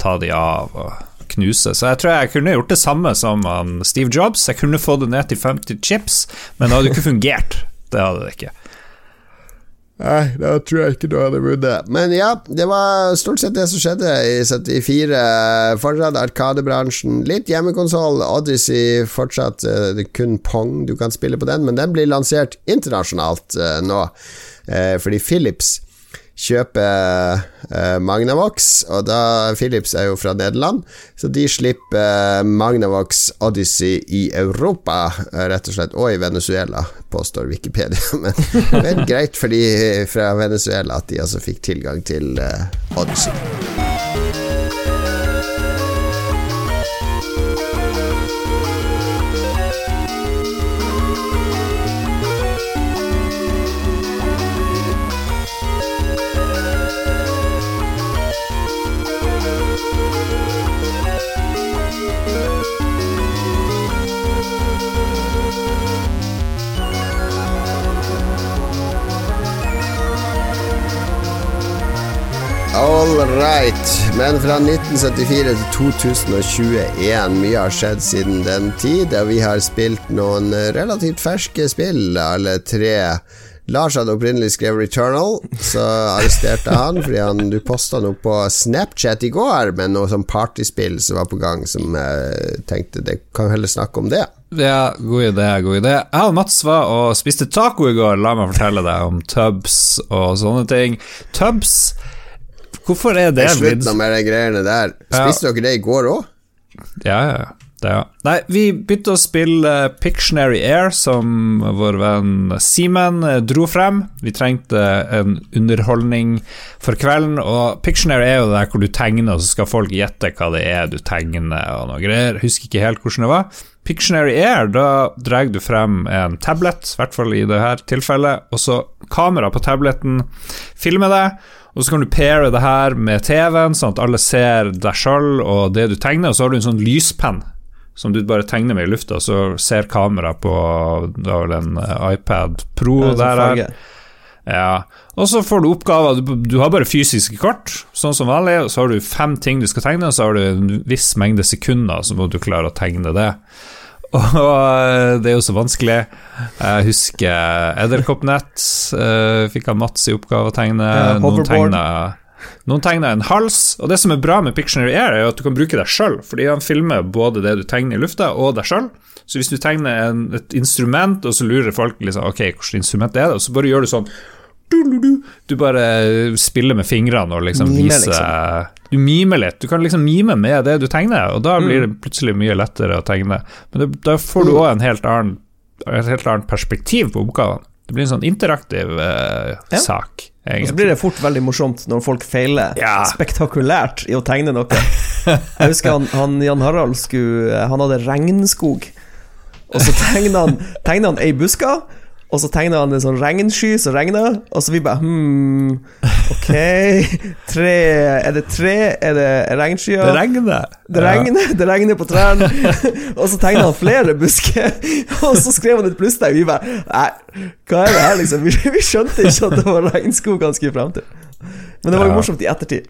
ta de av og knuse. Så jeg tror jeg kunne gjort det samme som Steve Jobs. Jeg kunne få det ned til 50 chips, men det hadde ikke fungert. Det hadde det ikke. Nei, da tror jeg ikke du hadde vunnet. Men ja, det var stort sett det som skjedde i 74. Fortsatt Arkadebransjen. Litt hjemmekonsoll. Odyssey fortsatt eh, det er kun Pong du kan spille på den, men den blir lansert internasjonalt eh, nå. Eh, fordi Philips kjøper eh, Magnavox, og da Philips er jo fra Nederland, så de slipper eh, Magnavox Odyssey i Europa, eh, rett og slett, og i Venezuela, påstår Wikipedia. Men, men greit for de fra Venezuela at de altså fikk tilgang til eh, Odyssey. Right. Men fra 1974 til 2021. Mye har skjedd siden den tid, vi har spilt noen relativt ferske spill, alle tre. Lars hadde opprinnelig skrevet Returnal, så arresterte han fordi han, du posta noe på Snapchat i går med noe sånn partyspill som var på gang, som jeg tenkte det kan heller snakke om det. Ja, god idé, god idé. Jeg og Mats var og spiste taco i går, la meg fortelle deg om tubs og sånne ting. Tubs Hvorfor er det Slutt nå med de greiene der. Ja. Dere det i går òg? Ja, ja, ja. Det, ja. Nei, vi begynte å spille Pictionary Air, som vår venn Simen eh, dro frem. Vi trengte en underholdning for kvelden, og Pictionary er jo det der hvor du tegner, og så skal folk gjette hva det er du tegner, og noe greier. Husker ikke helt hvordan det var. Pictionary Air, da drar du frem en tablet, i hvert fall i dette tilfellet, og så kamera på tableten filmer deg. Og så kan du paire det her med TV-en, sånn at alle ser deg sjøl og det du tegner, og så har du en sånn lyspenn som du bare tegner med i lufta, og så ser kamera på det var vel en eh, iPad Pro Ja, sånn der. farge. Ja. Og så får du oppgaver. Du, du har bare fysiske kort, sånn som vanlig. Og så har du fem ting du skal tegne, og så har du en viss mengde sekunder, så må du klare å tegne det. Og det er jo så vanskelig. Jeg husker Edderkoppnett. eh, Fikk han Mats i oppgave å tegne. Ja, Noen tegna noen tegner en hals, og det som er bra med Pictionary Air, er at du kan bruke deg sjøl, fordi han filmer både det du tegner i lufta, og deg sjøl. Så hvis du tegner en, et instrument, og så lurer folk liksom Ok, hvilket instrument er det? Og så bare gjør du sånn. Du bare spiller med fingrene og liksom viser Du mimer litt. Du kan liksom mime med det du tegner, og da Mm. blir det plutselig mye lettere å tegne. Men det, da får du òg en helt annen et helt annet perspektiv på oppgavene. Det blir en sånn interaktiv eh, Ja. sak, Og så blir det fort veldig morsomt når folk feiler Ja. spektakulært i å tegne noe. Jeg husker han, han Jan Harald skulle Han hadde regnskog, og så tegna han, han ei buska. Og så tegna han en sånn regnsky som regna, og så vi bare Hm, ok Tre Er det tre? Er det regnskyer? Det regner. Det regner, det regner på trærne. og så tegna han flere busker, og så skrev han et plusstegn. Vi bare Nei, hva er det her, liksom? Vi, vi skjønte ikke at det var regnskog han skulle frem til. Men det var jo Ja. morsomt i ettertid.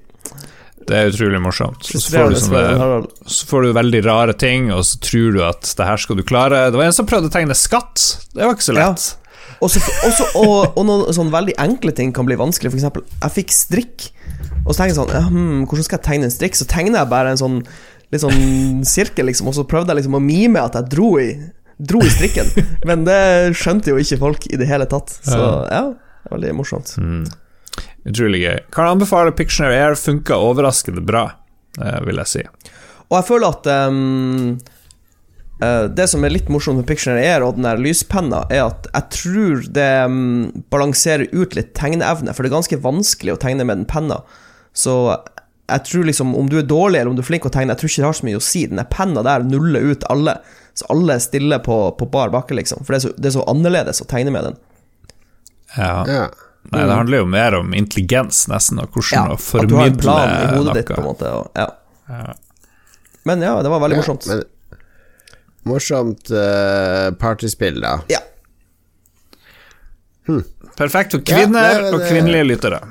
Det er utrolig morsomt. Så får, du sånne, så får du veldig rare ting, og så tror du at det her skal du klare. Det var en som prøvde å tegne skatt. Det var ikke så lett. Og, så, også, og, og noen sånn veldig enkle ting kan bli vanskelig. For eksempel, jeg fikk strikk, og så tenkte jeg sånn ja, hmm, Hvordan skal jeg tegne en strikk? Så tegner jeg bare en sånn litt sånn sirkel, liksom, og så prøvde jeg liksom å mime at jeg dro i, dro i strikken. Men det skjønte jo ikke folk i det hele tatt. Så ja, veldig morsomt. Mm. Utrolig gøy. Kan anbefale Pictionary Air. Funka overraskende bra, eh, vil jeg si. Og jeg føler at eh, Det som er litt morsomt med Pictionary Air og den der lyspenna, er at jeg tror det ehm, balanserer ut litt tegneevne, for det er ganske vanskelig å tegne med den penna. Så jeg tror liksom om du er dårlig eller om du er flink å tegne, jeg tror ikke det har så mye å si. Den der penna der nuller ut alle, så alle stiller på, på bar bakke, liksom. For det er, så, det er så annerledes å tegne med den. Ja. Ja. Nei, det handler jo mer om intelligens, nesten, og hvordan å formidle at du har en plan i hodet ditt, på en måte. Og, ja. Ja. Men ja, det var veldig Ja, morsomt. men morsomt uh, partyspill, da. Ja. Perfekt for Ja, kvinner det, og kvinnelige lyttere.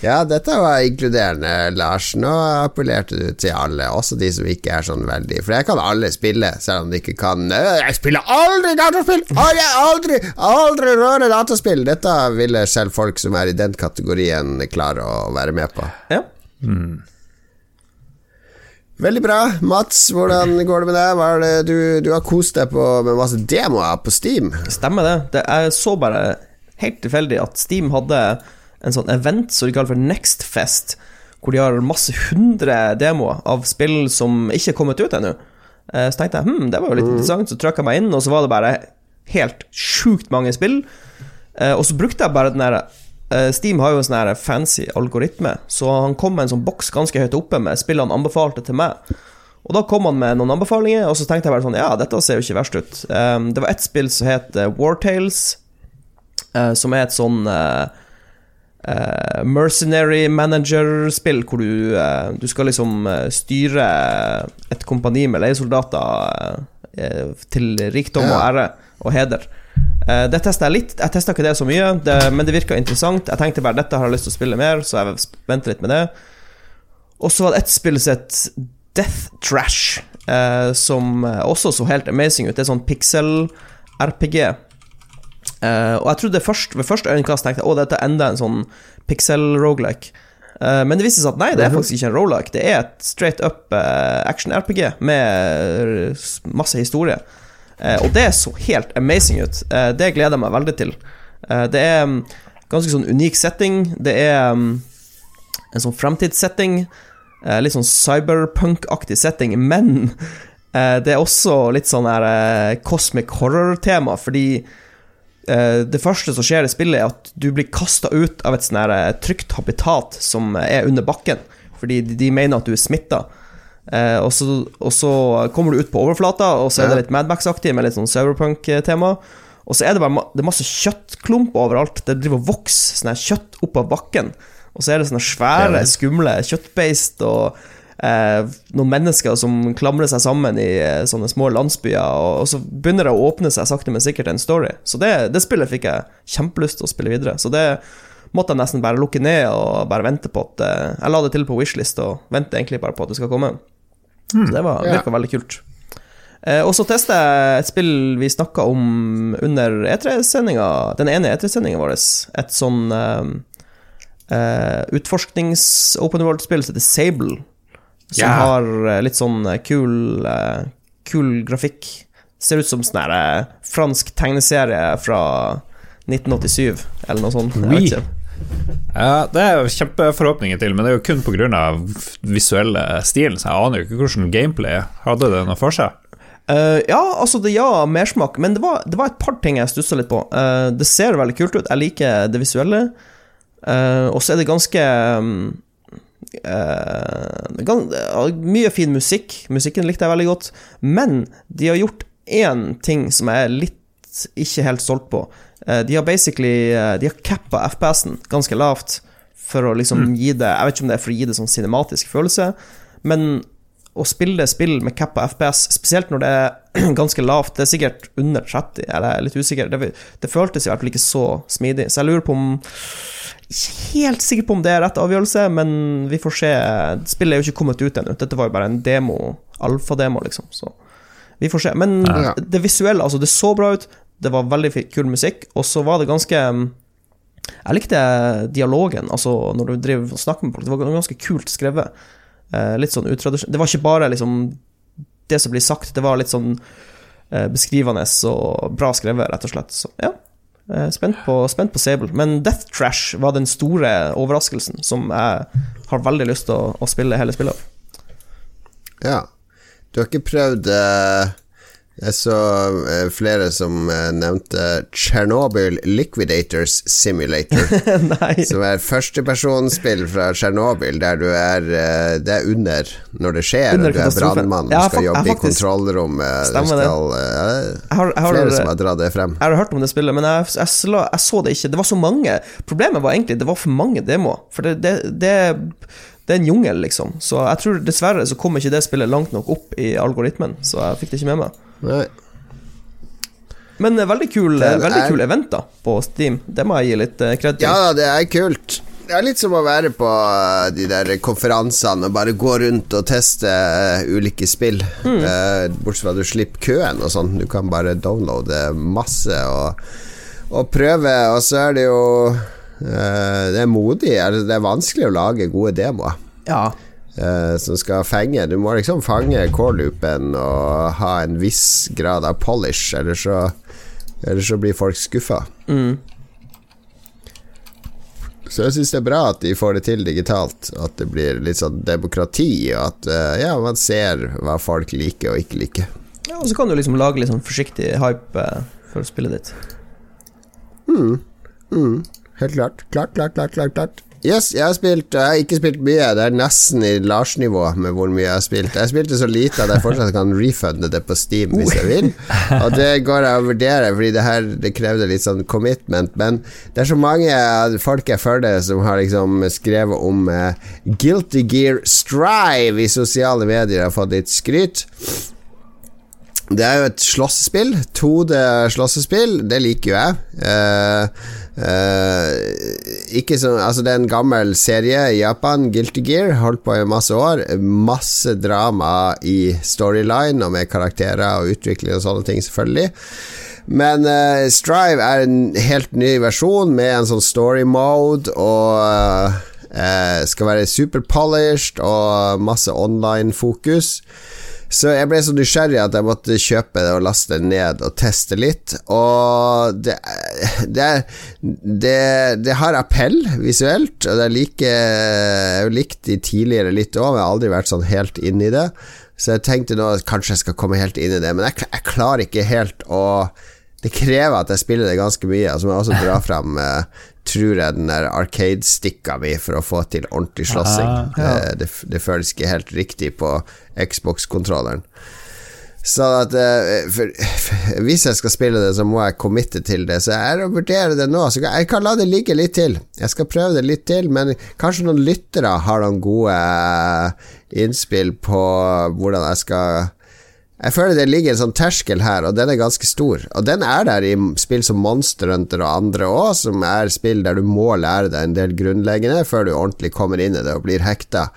Ja, dette var inkluderende, Lars. Nå appellerte du til alle, også de som ikke er sånn veldig For jeg kan alle spille, selv om de ikke kan «Øh, Jeg spiller aldri dataspill! Aldri, aldri, aldri røre dataspill! Dette ville selv folk som er i den kategorien, klare å være med på. ja. Veldig bra. Mats, hvordan går det med deg? Det du, du har kost deg på med masse demoer på Steam? Stemmer det. det. Jeg så bare helt tilfeldig at Steam hadde en sånn event som de kaller for Next Fest, hvor de har masse hundre demoer av spill som ikke er kommet ut ennå. Eh, Så tenkte jeg hm, det var jo litt interessant, så trykka jeg meg inn, og så var det bare helt sjukt mange spill. Eh, Og så brukte jeg bare den der Steam har jo en sånn fancy algoritme, så han kom med en sånn boks ganske høyt oppe med spill han anbefalte til meg. Og da kom han med noen anbefalinger, og så tenkte jeg bare sånn Ja, dette ser jo ikke verst ut. Um, det var ett spill som het uh, Wartales, uh, som er et sånn uh, uh, mercenary manager-spill, hvor du, eh, du skal liksom eh, styre et kompani med leiesoldater eh, til rikdom og ære og heder. Eh, det testa jeg litt. Jeg testa ikke det så mye, det, men det virka interessant. Jeg tenkte bare dette har jeg lyst til å spille mer, så jeg venter litt med det. Og så var det ett spill som het Death Trash, eh, som også så helt amazing ut. Det er sånn pixel-RPG. Eh, og jeg trodde først, ved første øyekast tenkte jeg å, dette er enda en sånn pixel-rogelike. Eh, men det viste seg at nei, det er faktisk ikke en rogelike. Det er et straight up eh, action-RPG med masse historie. Eh, og det så helt amazing ut. Eh, det gleder jeg meg veldig til. Eh, det er um, ganske sånn unik setting. Det er um, en sånn fremtidssetting. litt sånn cyberpunk-aktig setting, men det er også litt sånn her cosmic horror-tema, fordi det første som skjer i spillet, er at du blir kasta ut av et sånn trygt habitat som er under bakken, fordi de mener at du er smitta. Eh, og, så, og, så, kommer du ut på overflata, og så er det litt Madmax-aktig med litt sånn cyberpunk-tema. Og så er det bare det er masse kjøttklump overalt. Det driver og vokser sånn kjøtt opp av bakken. Og så er det sånne svære, skumle kjøttbeist og eh, noen mennesker som klamrer seg sammen i eh, sånne små landsbyer. Og, og, så begynner det å åpne seg sakte, men sikkert en story. Så det, det spillet fikk jeg kjempelyst til å spille videre. Så det måtte jeg nesten bare lukke ned og bare vente på at eh, Jeg la det til på Wishlist og venter egentlig bare på at det skal komme. Mm, så det var, virka yeah. veldig kult. Eh, og så testa jeg et spill vi snakka om under E3-sendinga, den ene E3-sendinga vår. Et sånn eh, eh, utforsknings-open world-spill som heter Sable. Som yeah. har eh, litt sånn eh, kul, eh, kul grafikk. Ser ut som sånn fransk tegneserie fra 1987, eller noe sånt. Oui. Ja, Det er kjempeforhåpninger til, men det er jo kun pga. visuelle stilen. Så jeg aner jo ikke hvordan gameplay hadde det noe for seg. Uh, ja, altså det ja, mersmak, men det var, det var, et par ting jeg stussa litt på. Uh, det ser veldig kult ut, jeg liker det visuelle. Uh, og så er det ganske um, gans, Mye fin musikk. Musikken likte jeg veldig godt. Men de har gjort én ting som jeg er litt ikke helt stolt på. Eh, de har basically eh, De har cappa FPS-en ganske lavt for å liksom mm. gi det Jeg vet ikke om det er for å gi det sånn cinematisk følelse, men å spille spill med cappa FPS, spesielt når det er ganske lavt Det er sikkert under 30, eller jeg er litt usikker. Det, det føltes i hvert fall ikke så smidig, så jeg lurer på om Ikke helt sikker på om det er rett avgjørelse, men vi får se. Spillet er jo ikke kommet ut ennå. Dette var jo bare en demo, alfademo, liksom. Så vi får se. Men ja. det visuelle, altså, det så bra ut. Det var veldig kul musikk, og så var det ganske mm, Jeg likte dialogen, altså når du driver og snakker med folk. Det var ganske kult skrevet. Eh, litt sånn utradisjonelt Det var ikke bare liksom det som blir sagt, det var litt sånn eh, beskrivende og bra skrevet, rett og slett. Så ja. Eh, spent på, spent på Sable. Men Death Trash var den store overraskelsen som jeg har veldig lyst til å, å spille hele spillet av. Ja. Du har ikke prøvd uh, jeg så uh, flere som uh, nevnte Tsjernobyl Liquidators Simulator. som er førstepersonsspill fra Tsjernobyl, der du er uh, Det er under når det skjer. Under du er brannmann, ja, skal jobbe i kontrollrommet. Stemmer skal, det. Jeg har, jeg har, flere som har dratt det frem. Jeg har hørt om det spillet, men jeg, jeg, jeg, så det ikke. Det var så mange. Problemet var egentlig det var for mange demoer. For det, det, det det er en jungel, liksom. Så jeg tror dessverre så kom ikke det spillet langt nok opp i algoritmen, så jeg fikk det ikke med meg. Nei. Men eh, veldig kul, Den eh, veldig er... kul event da på Steam. Det må jeg gi litt kred til. Ja, det er kult. Det er litt som å være på de der konferansene og bare gå rundt og teste ulike spill. Mm. Bortsett fra at du slipper køen og sånn. Du kan bare downloade masse og, og prøve, og så er det jo det er modig. Altså, det er vanskelig å lage gode demoer. Ja. Uh, som skal fenge Du må liksom fange core-loopen og ha en viss grad av polish, eller så, eller så blir folk skuffa. Mm. Så jeg syns det er bra at de får det til digitalt, at det blir litt sånn demokrati, og at uh, ja, man ser hva folk liker og ikke liker. Ja, Og så kan du liksom lage litt sånn forsiktig hype for spillet ditt. Mm. Mm. Helt klart. Klart, klart, klart, klart, klart. Yes, jeg har spilt Jeg har ikke spilt mye. Det er nesten i Lars-nivå med hvor mye jeg har spilt. Jeg spilte så lite at jeg fortsatt kan refunde det på Steam hvis jeg vil. Og det går jeg og vurderer, fordi det her Det krevde litt sånn commitment. Men det er så mange folk jeg følger som har liksom skrevet om uh, Guilty Gear Strive i sosiale medier, har fått litt skryt. Det er jo et slåssespill. 2D-slåssespill. Det liker jo jeg. Eh, eh, ikke så, altså Det er en gammel serie i Japan, Guilty Gear. Holdt på i masse år. Masse drama i storyline og med karakterer og utvikling og sånne ting, selvfølgelig. Men eh, Strive er en helt ny versjon med en sånn story mode og skal være super polished og masse online-fokus. Så jeg ble så nysgjerrig at jeg måtte kjøpe det og laste det ned og teste litt. Og det, det, det, det har appell visuelt, og det er like Jeg har likt de tidligere litt òg, men jeg har aldri vært sånn helt inn i det. Så jeg tenkte nå at kanskje jeg skal komme helt inn i det, men jeg, jeg klarer ikke helt å Det krever at jeg spiller det ganske mye. Så må jeg også dra fram uh, tror jeg den der arcade-stikka mi for å få til ordentlig slåssing. Ah, ja. Eh, det, det føles ikke helt riktig på Xbox-kontrolleren. Så at uh, for, for, Hvis jeg skal spille det, så må jeg committe til det. Så jeg vurderer det nå. Så jeg kan la det ligge litt til. Jeg skal prøve det litt til, men kanskje noen lyttere har noen gode eh, innspill på hvordan jeg skal jeg føler det ligger en sånn terskel her, og den er ganske stor. Og den er der i spill som Monster Hunter og andre òg, som er spill der du må lære deg en del grunnleggende før du ordentlig kommer inn i det og blir hekta.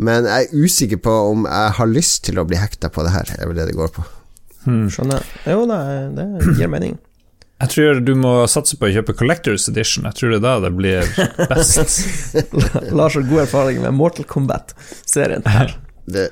Men jeg er usikker på om jeg har lyst til å bli hekta på det her. Det er vel det det går på. Skjønner. Jo, det, det gir mening. Jeg tror du må satse på å kjøpe Collectors Edition. Jeg tror det er da det blir best. Lars har god erfaring med Mortal Kombat-serien. Det, det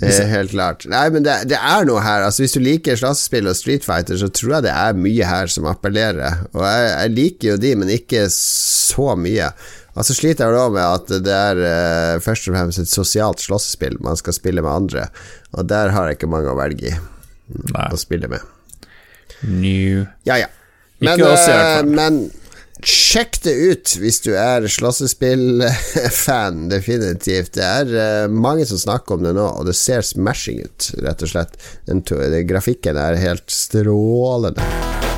er helt klart. Nei, men det, det er noe her. Altså Hvis du liker slåssespill og Street Fighter, så tror jeg det er mye her som appellerer. Og jeg, jeg liker jo de, men ikke så mye. Altså sliter jeg da med at det er uh, først og fremst et sosialt slåssespill. Man skal spille med andre, og der har jeg ikke mange å velge i Nei. å spille med. New. Ja, ja. Ikke Men, oss, i hvert eh, fall. men sjekk det ut hvis du er slåssespillfan, definitivt. Det er eh, mange som snakker om det nå, og det ser smashing ut, rett og slett. Den, den grafikken er helt strålende.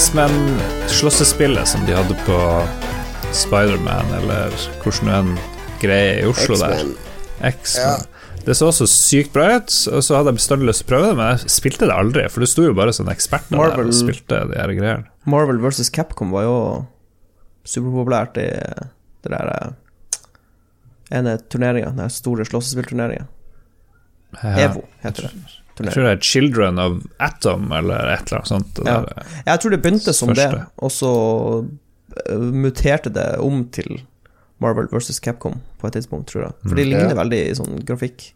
X-Men-slåssespillet som de hadde på Spiderman, eller hvordan en greie i Oslo der. X-Men. Det så også sykt bra ut, og så hadde jeg bestandig lyst til å prøve det, men jeg spilte det aldri, for det sto jo bare sånne eksperter der og spilte de her greiene. Marvel vs. Capcom var jo superpopulært i det der eh, ene turneringa, den store slåssespillturneringa. Ja. EVO heter det. Jeg tror det er Children of Atom, eller et eller annet sånt. det Ja. Jeg tror det begynte som Første. det, og så eh, muterte det om til Marvel vs. Capcom på et tidspunkt, tror jeg. For de ligner Ja. veldig i sånn grafikk,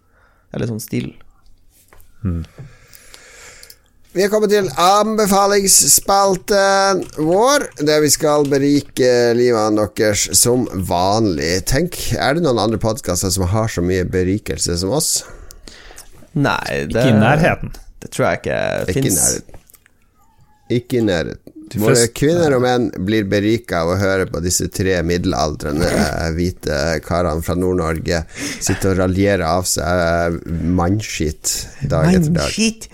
eller sånn stil. Vi er kommet til anbefalingsspalten vår, der vi skal berike livene deres som vanlig. Tenk, er det noen andre podkaster som har så mye berikelse som oss? Nei, det, Ikke i nærheten. det tror jeg ikke fins. Ikke i nærheten. Våre kvinner og menn blir berika av å høre på disse tre middelaldrende eh, hvite karene fra Nord-Norge sitte og raljere av seg eh, mannskitt dag etter dag. Shit.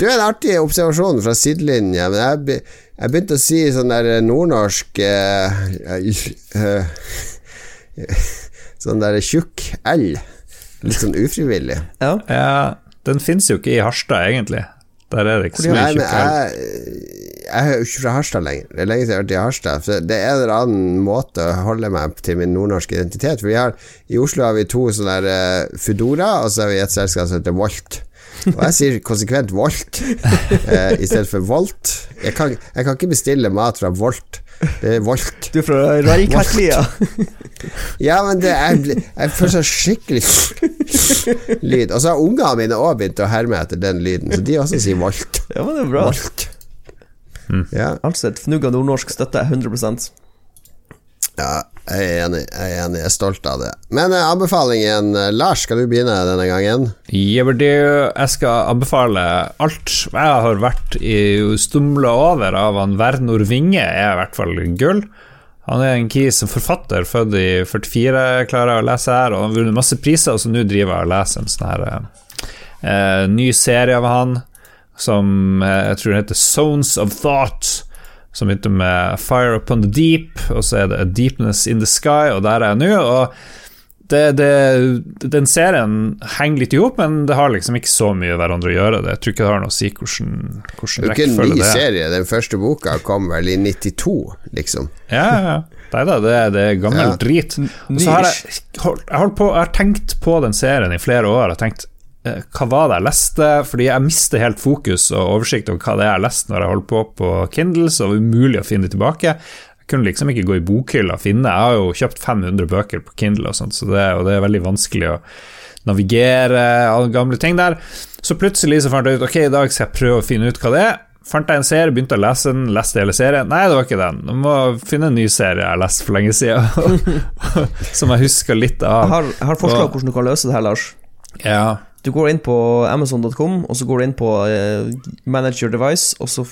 Du er en artig observasjon fra sidelinja, men jeg, be, jeg begynte å si sånn der nordnorsk uh, uh, uh, Sånn der tjukk L. Litt sånn ufrivillig. Ja. Ja, den fins jo ikke i Harstad, egentlig. Der er det ikke så Nei, mye men tjukk elg. jeg, jeg er jo ikke fra Harstad lenger. Det er lenge siden jeg har vært i Harstad. Så det er en eller annen måte å holde meg til min nordnorske identitet. For vi har, I Oslo har vi to sånne der, uh, Foodora, og så har vi et selskap som heter Volt. Og jeg sier konsekvent Volt uh, i stedet for Volt. Jeg kan, jeg kan ikke bestille mat fra Volt. Det er valgt Du er fra Reykjavik-lia. Ja, men det er, jeg får sånn skikkelig lyd. Og så har ungene mine òg begynt å herme etter den lyden, så de også sier valgt Ja, men det er bra. Volt. Ja. Altså et fnugg av nordnorsk støtte, 100 Ja, jeg er enig. Jeg er enig, jeg er stolt av det. Men eh, anbefalingen, eh, Lars, skal du begynne denne gangen? Jeg skal anbefale alt jeg har vært stumla over av han Vernor Vinge, er i hvert fall gull. Han er en kis som forfatter, født i 44, klarer å lese her, og han har vunnet masse priser, og så nå driver jeg og leser en sånn her eh, ny serie av han, som eh, jeg tror heter Zones of Thought som begynte med Fire Upon the Deep, og så er det Deepness in the Sky, og der er jeg nå. og det, det, Den serien henger litt i hop, men det har liksom ikke så mye hverandre å gjøre. Det. Jeg tror ikke det har noe å si hvordan, hvordan Det er ikke en ny det er. serie. Den første boka kom vel i 92, liksom. Ja, ja. Nei da, det, det er gammel Ja. drit. Og så har jeg, holdt, jeg, holdt på, jeg har tenkt på den serien i flere år. Jeg har tenkt hva var det jeg leste? Fordi jeg mister helt fokus og oversikt over hva det er jeg leste når jeg holder på på Kindle, så det var umulig å finne det tilbake. Jeg kunne liksom ikke gå i bokhylla og finne. Jeg har jo kjøpt 500 bøker på Kindle, og sånt, så det, og det er veldig vanskelig å navigere alle gamle ting der. Så plutselig så fant jeg ut Ok, i dag skal jeg prøve å finne ut hva det er. Fant jeg en serie, begynte å lese den, leste hele serien. Nei, det var ikke den. Jeg må finne en ny serie jeg har lest for lenge siden, som jeg husker litt Jeg av. har, jeg har forslag om hvordan du kan løse det her, Lars. Ja, Du går inn på amazon.com, og så går du inn på uh, Manage your device, og så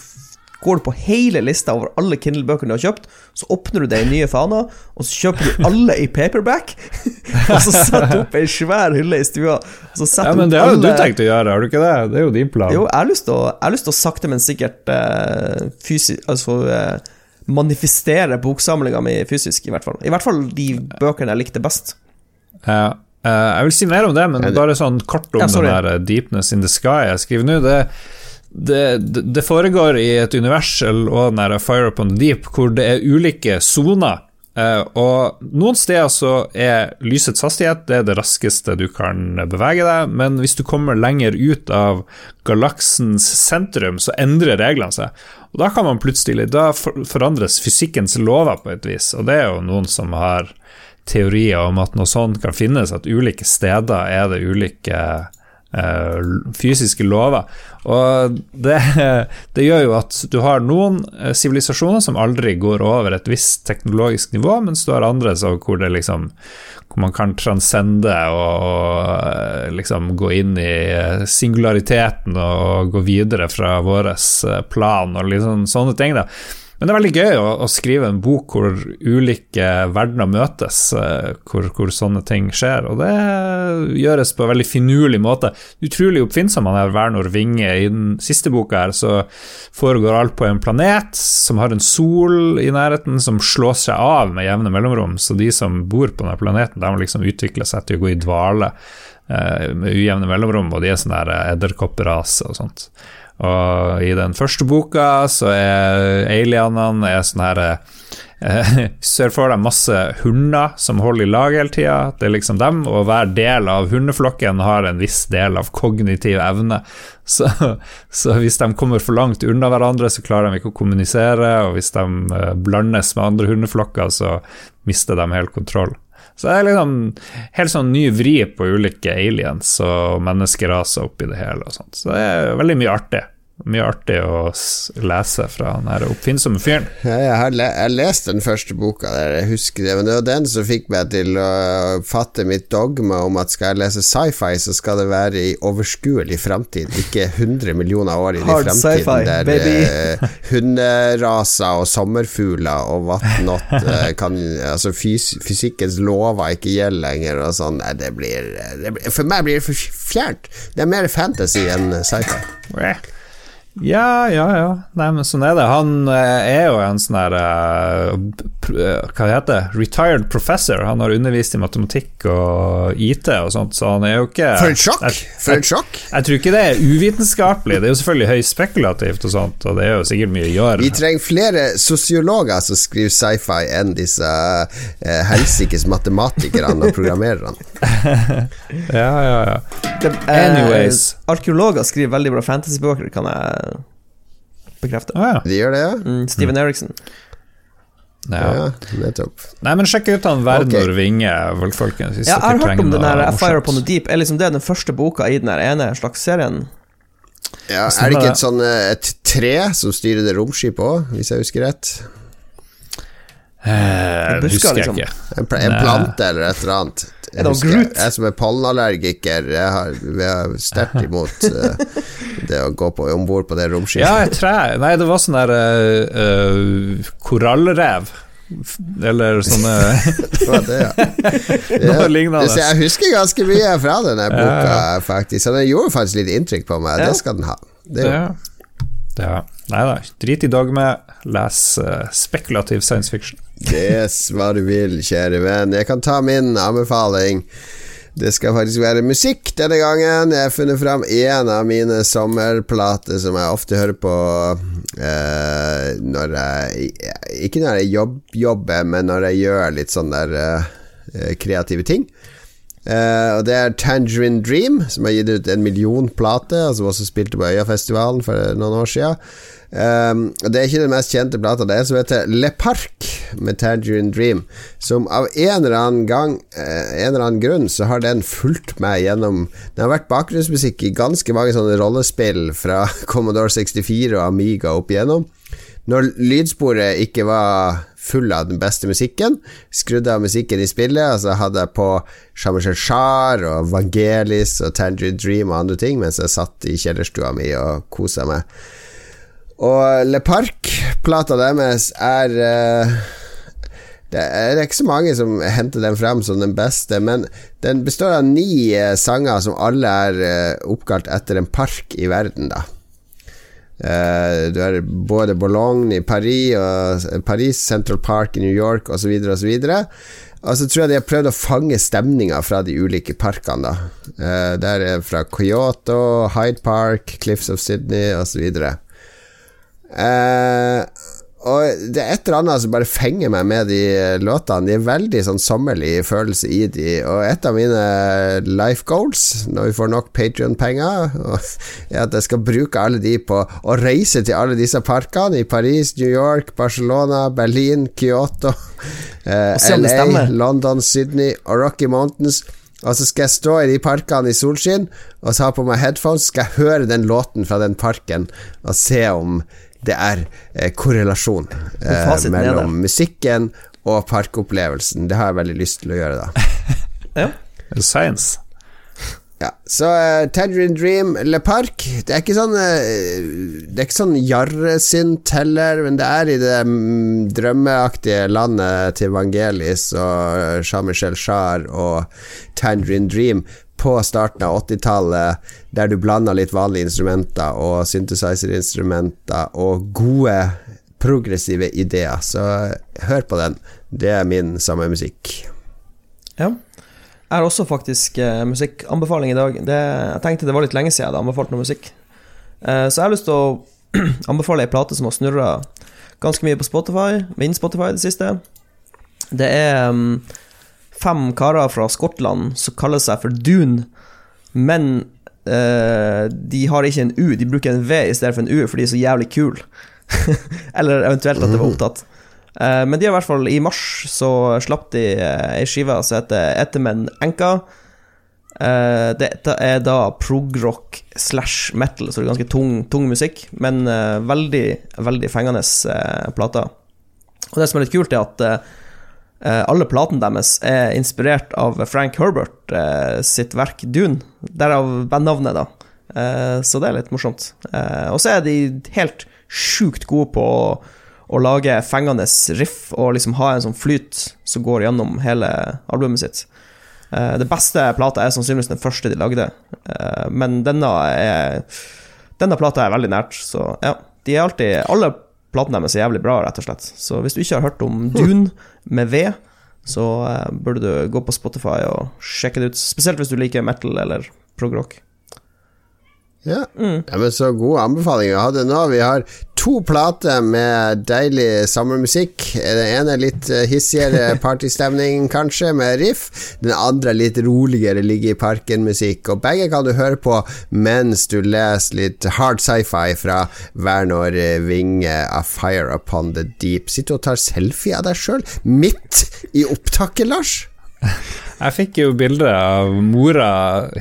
går du på hele lista over alle Kindle-bøkene du har kjøpt, så åpner du deg nye faner, og så kjøper du alle i paperback, og så setter du opp ei svær hylle i stua. Ja men det har jo du alle- tenkt å gjøre, har du ikke det? Det er jo din plan. Jo, jeg har lyst til å, jeg har lyst til å sakte, men sikkert uh, fysisk altså, uh, manifestere boksamlinga mi fysisk, i hvert fall. I hvert fall de bøkene jeg likte best. Ja, eh, jeg vil si mer om det, men bare sånn kort om Ja, den der eh, Deepness in the Sky jeg skriver nå. Det, det, det, foregår i et univers og den der Fire Upon the Deep hvor det er ulike soner. eh, og noen steder så er lysets hastighet det er det raskeste du kan bevege deg, men hvis du kommer lenger ut av galaksens sentrum, så endrer reglene seg. Og da kan man plutselig Da forandres fysikkens lover på et vis, og det er jo noen som har teorier om at noe sånt kan finnes, at ulike steder er det ulike eh, fysiske lover. Og det, det gjør jo at du har noen eh, sivilisasjoner som aldri går over et visst teknologisk nivå, mens du har andre hvor liksom hvor man kan transcende og, og liksom gå inn i eh, singulariteten og gå videre fra vår plan og liksom sånne ting. da men det er veldig gøy å, å skrive en bok hvor ulike verdener møtes, eh, hvor, hvor sånne ting skjer, og det gjøres på en veldig finurlig måte. Utrolig oppfinnsom han er Vernor Vinge. I den siste boka her så foregår alt på en planet som har en sol i nærheten som slår seg av med jevne mellomrom, så de som bor på denne planeten, de har liksom utvikla seg til å gå i dvale eh, med ujevne mellomrom, og de er sånn der edderkopprase og sånt. Og i den første boka så er alienene er sånn her eh, Ser for deg masse hunder som holder i lag hele tida. Det er liksom dem, og hver del av hundeflokken har en viss del av kognitiv evne. Så, så hvis de kommer for langt unna hverandre, så klarer de ikke å kommunisere, og hvis de eh, blandes med andre hundeflokker, så mister de helt kontroll. Så det er liksom helt sånn ny vri på ulike aliens og menneskeraser oppi det hele og sånt. Så det er veldig mye artig. Mye artig å lese fra den her oppfinnsomme fyren. Ja, jeg har le jeg lest den første boka der, jeg husker det, men det var den som fikk meg til å fatte mitt dogme om at skal jeg lese sci-fi, så skal det være i overskuelig framtid, ikke 100 millioner år inn i framtiden, der baby. eh, hunderaser og sommerfugler og whatnot eh, kan Altså fys fysikkens lover ikke gjelder lenger og sånn. Nei, det blir, det blir For meg blir det for fjernt. Det er mer fantasy enn sci-fi. Ja, ja, ja. Nei, men sånn er det. Han eh, er jo en sånn her eh, eh, Hva det heter det? Retired professor. Han har undervist i matematikk og IT og sånt, så han er jo ikke For en sjokk! For en sjokk! jeg tror ikke det er uvitenskapelig. Det er jo selvfølgelig høyst spekulativt og sånt, og det er jo sikkert mye å gjøre. Vi trenger flere sosiologer som skriver sci-fi enn disse eh, helsikes matematikerne og programmererne. Ja, ja, ja. Anyways. eh. Arkeologer skriver veldig bra fantasybøker, kan jeg bekrefte. Ah, ja. De gjør det, ja? Mm, Steven Eriksen. ja. Ja, nettopp. Nei, men sjekk ut han Vernor okay. Vinge, folkens. Ja, jeg har hørt om den der Fire. Upon the Deep. Er liksom det den første boka i den her ene slags serien? Ja, er det ikke et sånn eh, et tre som styrer det romskipet òg, hvis jeg husker rett? Eh, det husker jeg liksom. ikke. En, pl en plante eller et eller annet. Det husker- jeg, Jeg som er pollenallergiker, jeg har, vi er sterkt imot uh, det å gå på om bord på det romskipet. Ja, et tre. Nei, det var sånn der uh, uh, korallrev. Eller sånne Det var det, ja. Noe lignende. Så jeg husker ganske mye fra denne boka, Ja, faktisk. Så den gjorde faktisk litt inntrykk på meg. Ja. Det skal den ha. Det. Ja. ja. Nei da, drit i dogme, les spekulativ science fiction. Yes, hva du vil, kjære venn. Jeg kan ta min anbefaling. Det skal faktisk være musikk denne gangen. Jeg har funnet fram én av mine sommerplater som jeg ofte hører på eh, når jeg Ikke når jeg jobb, jobber, men når jeg gjør litt sånn der eh, kreative ting. Eh, og Det er Tangerine Dream, som har gitt ut en million plater, og som også spilte på Øyafestivalen for noen år siden. Um, Det er ikke den mest kjente plata. Det er en som heter Le Parc med Tangerine Dream. Som av en eller annen gang eh, En eller annen grunn så har den fulgt meg gjennom Den har vært bakgrunnsmusikk i ganske mange sånne rollespill fra Commodore 64 og Amiga opp igjennom. Når lydsporet ikke var full av den beste musikken, skrudde av musikken i spillet, og så hadde jeg på Shamasher Shar og Vangelis og Tangerine Dream og andre ting mens jeg satt i kjellerstua mi og kosa meg. Og Le Parc-plata deres er eh, det er, ikke så mange som henter den frem som den beste, men den består av ni eh, sanger som alle er eh, oppkalt etter en park i verden, da. Du har både Boulogne i Paris, og Paris, Central Park i New York osv. osv. Og så tror jeg de har prøvd å fange stemninga fra de ulike parkene. da Der er fra Kyoto, Hyde Park, Cliffs of Sydney osv. Eh, og det er et eller annet som bare fenger meg med de låtene. De er veldig sånn sommerlig følelse i de. Og et av mine life goals, når vi får nok Patrion-penger, er at jeg skal bruke alle de på å reise til alle disse parkene i Paris, New York, Barcelona, Berlin, Kyoto, eh, LA. London, Sydney og Rocky Mountains. Og så skal jeg stå i de parkene i solskinn og så ha på meg headphones, skal jeg høre den låten fra den parken og se om det er eh, korrelasjon eh, er mellom musikken og parkopplevelsen. Det har jeg veldig lyst til å gjøre, da. Ja. Science. Ja, så uh, Tangerine Dream, Le Park Det er ikke sånn uh, Det er ikke sånn jarresynt heller, men det er i det mm, drømmeaktige landet til Vangelis og Jean-Michel Jarre og Tangerine Dream på starten av 80-tallet, der du blanda litt vanlige instrumenter og synthesizer-instrumenter og gode progressive ideer. Så hør på den. Det er min samme musikk. Ja. Jeg har også faktisk eh, musikkanbefaling i dag. Det, jeg tenkte det var litt lenge siden jeg hadde anbefalt noe musikk. Eh, så jeg har lyst til å anbefale ei plate som har snurra ganske mye på Spotify, min Spotify i det siste. Det er mm, fem karer fra Skottland som kaller seg for Dune, men eh, de har ikke en U, de bruker en V i stedet for en U, for de er så jævlig kule. Eller eventuelt at det var opptatt. Eh, men de har i hvert fall i mars så slapp de eh, ei skive som heter Etemen Enka. Uh, dette er da progrock slash metal, så det er ganske tung, tung musikk, men uh, veldig, veldig fengende uh, plater. Og det som er litt kult, er at eh, eh, alle platene deres er inspirert av Frank Herbert eh, sitt verk Dune, derav bandnavnet, da. Eh, så det er litt morsomt. Eh, og så er de helt sjukt gode på å, å lage fengende riff og liksom ha en sånn flyt som går gjennom hele albumet sitt. Eh, det beste plata er sannsynligvis den første de lagde, eh, men denne er Denne plata er veldig nært, så ja. De er alltid Alle platene deres er jævlig bra, rett og slett. Så hvis du ikke har hørt om Dune med V, så eh, burde du gå på Spotify og sjekke det ut. Spesielt hvis du liker metal eller prog-rock. Ja. ja, men så gode anbefalinger jeg hadde nå. Vi har to plater med deilig sommermusikk. Den ene er litt eh, hissigere partystemning, kanskje, med riff. Den andre er litt roligere, ligge i parken-musikk. Og begge kan du høre på mens du leser litt hard sci-fi fra Wernor Winge av Fire Upon the Deep. Sitter og tar selfie av deg sjøl midt i opptaket, Lars? Jeg fikk jo bilde av mora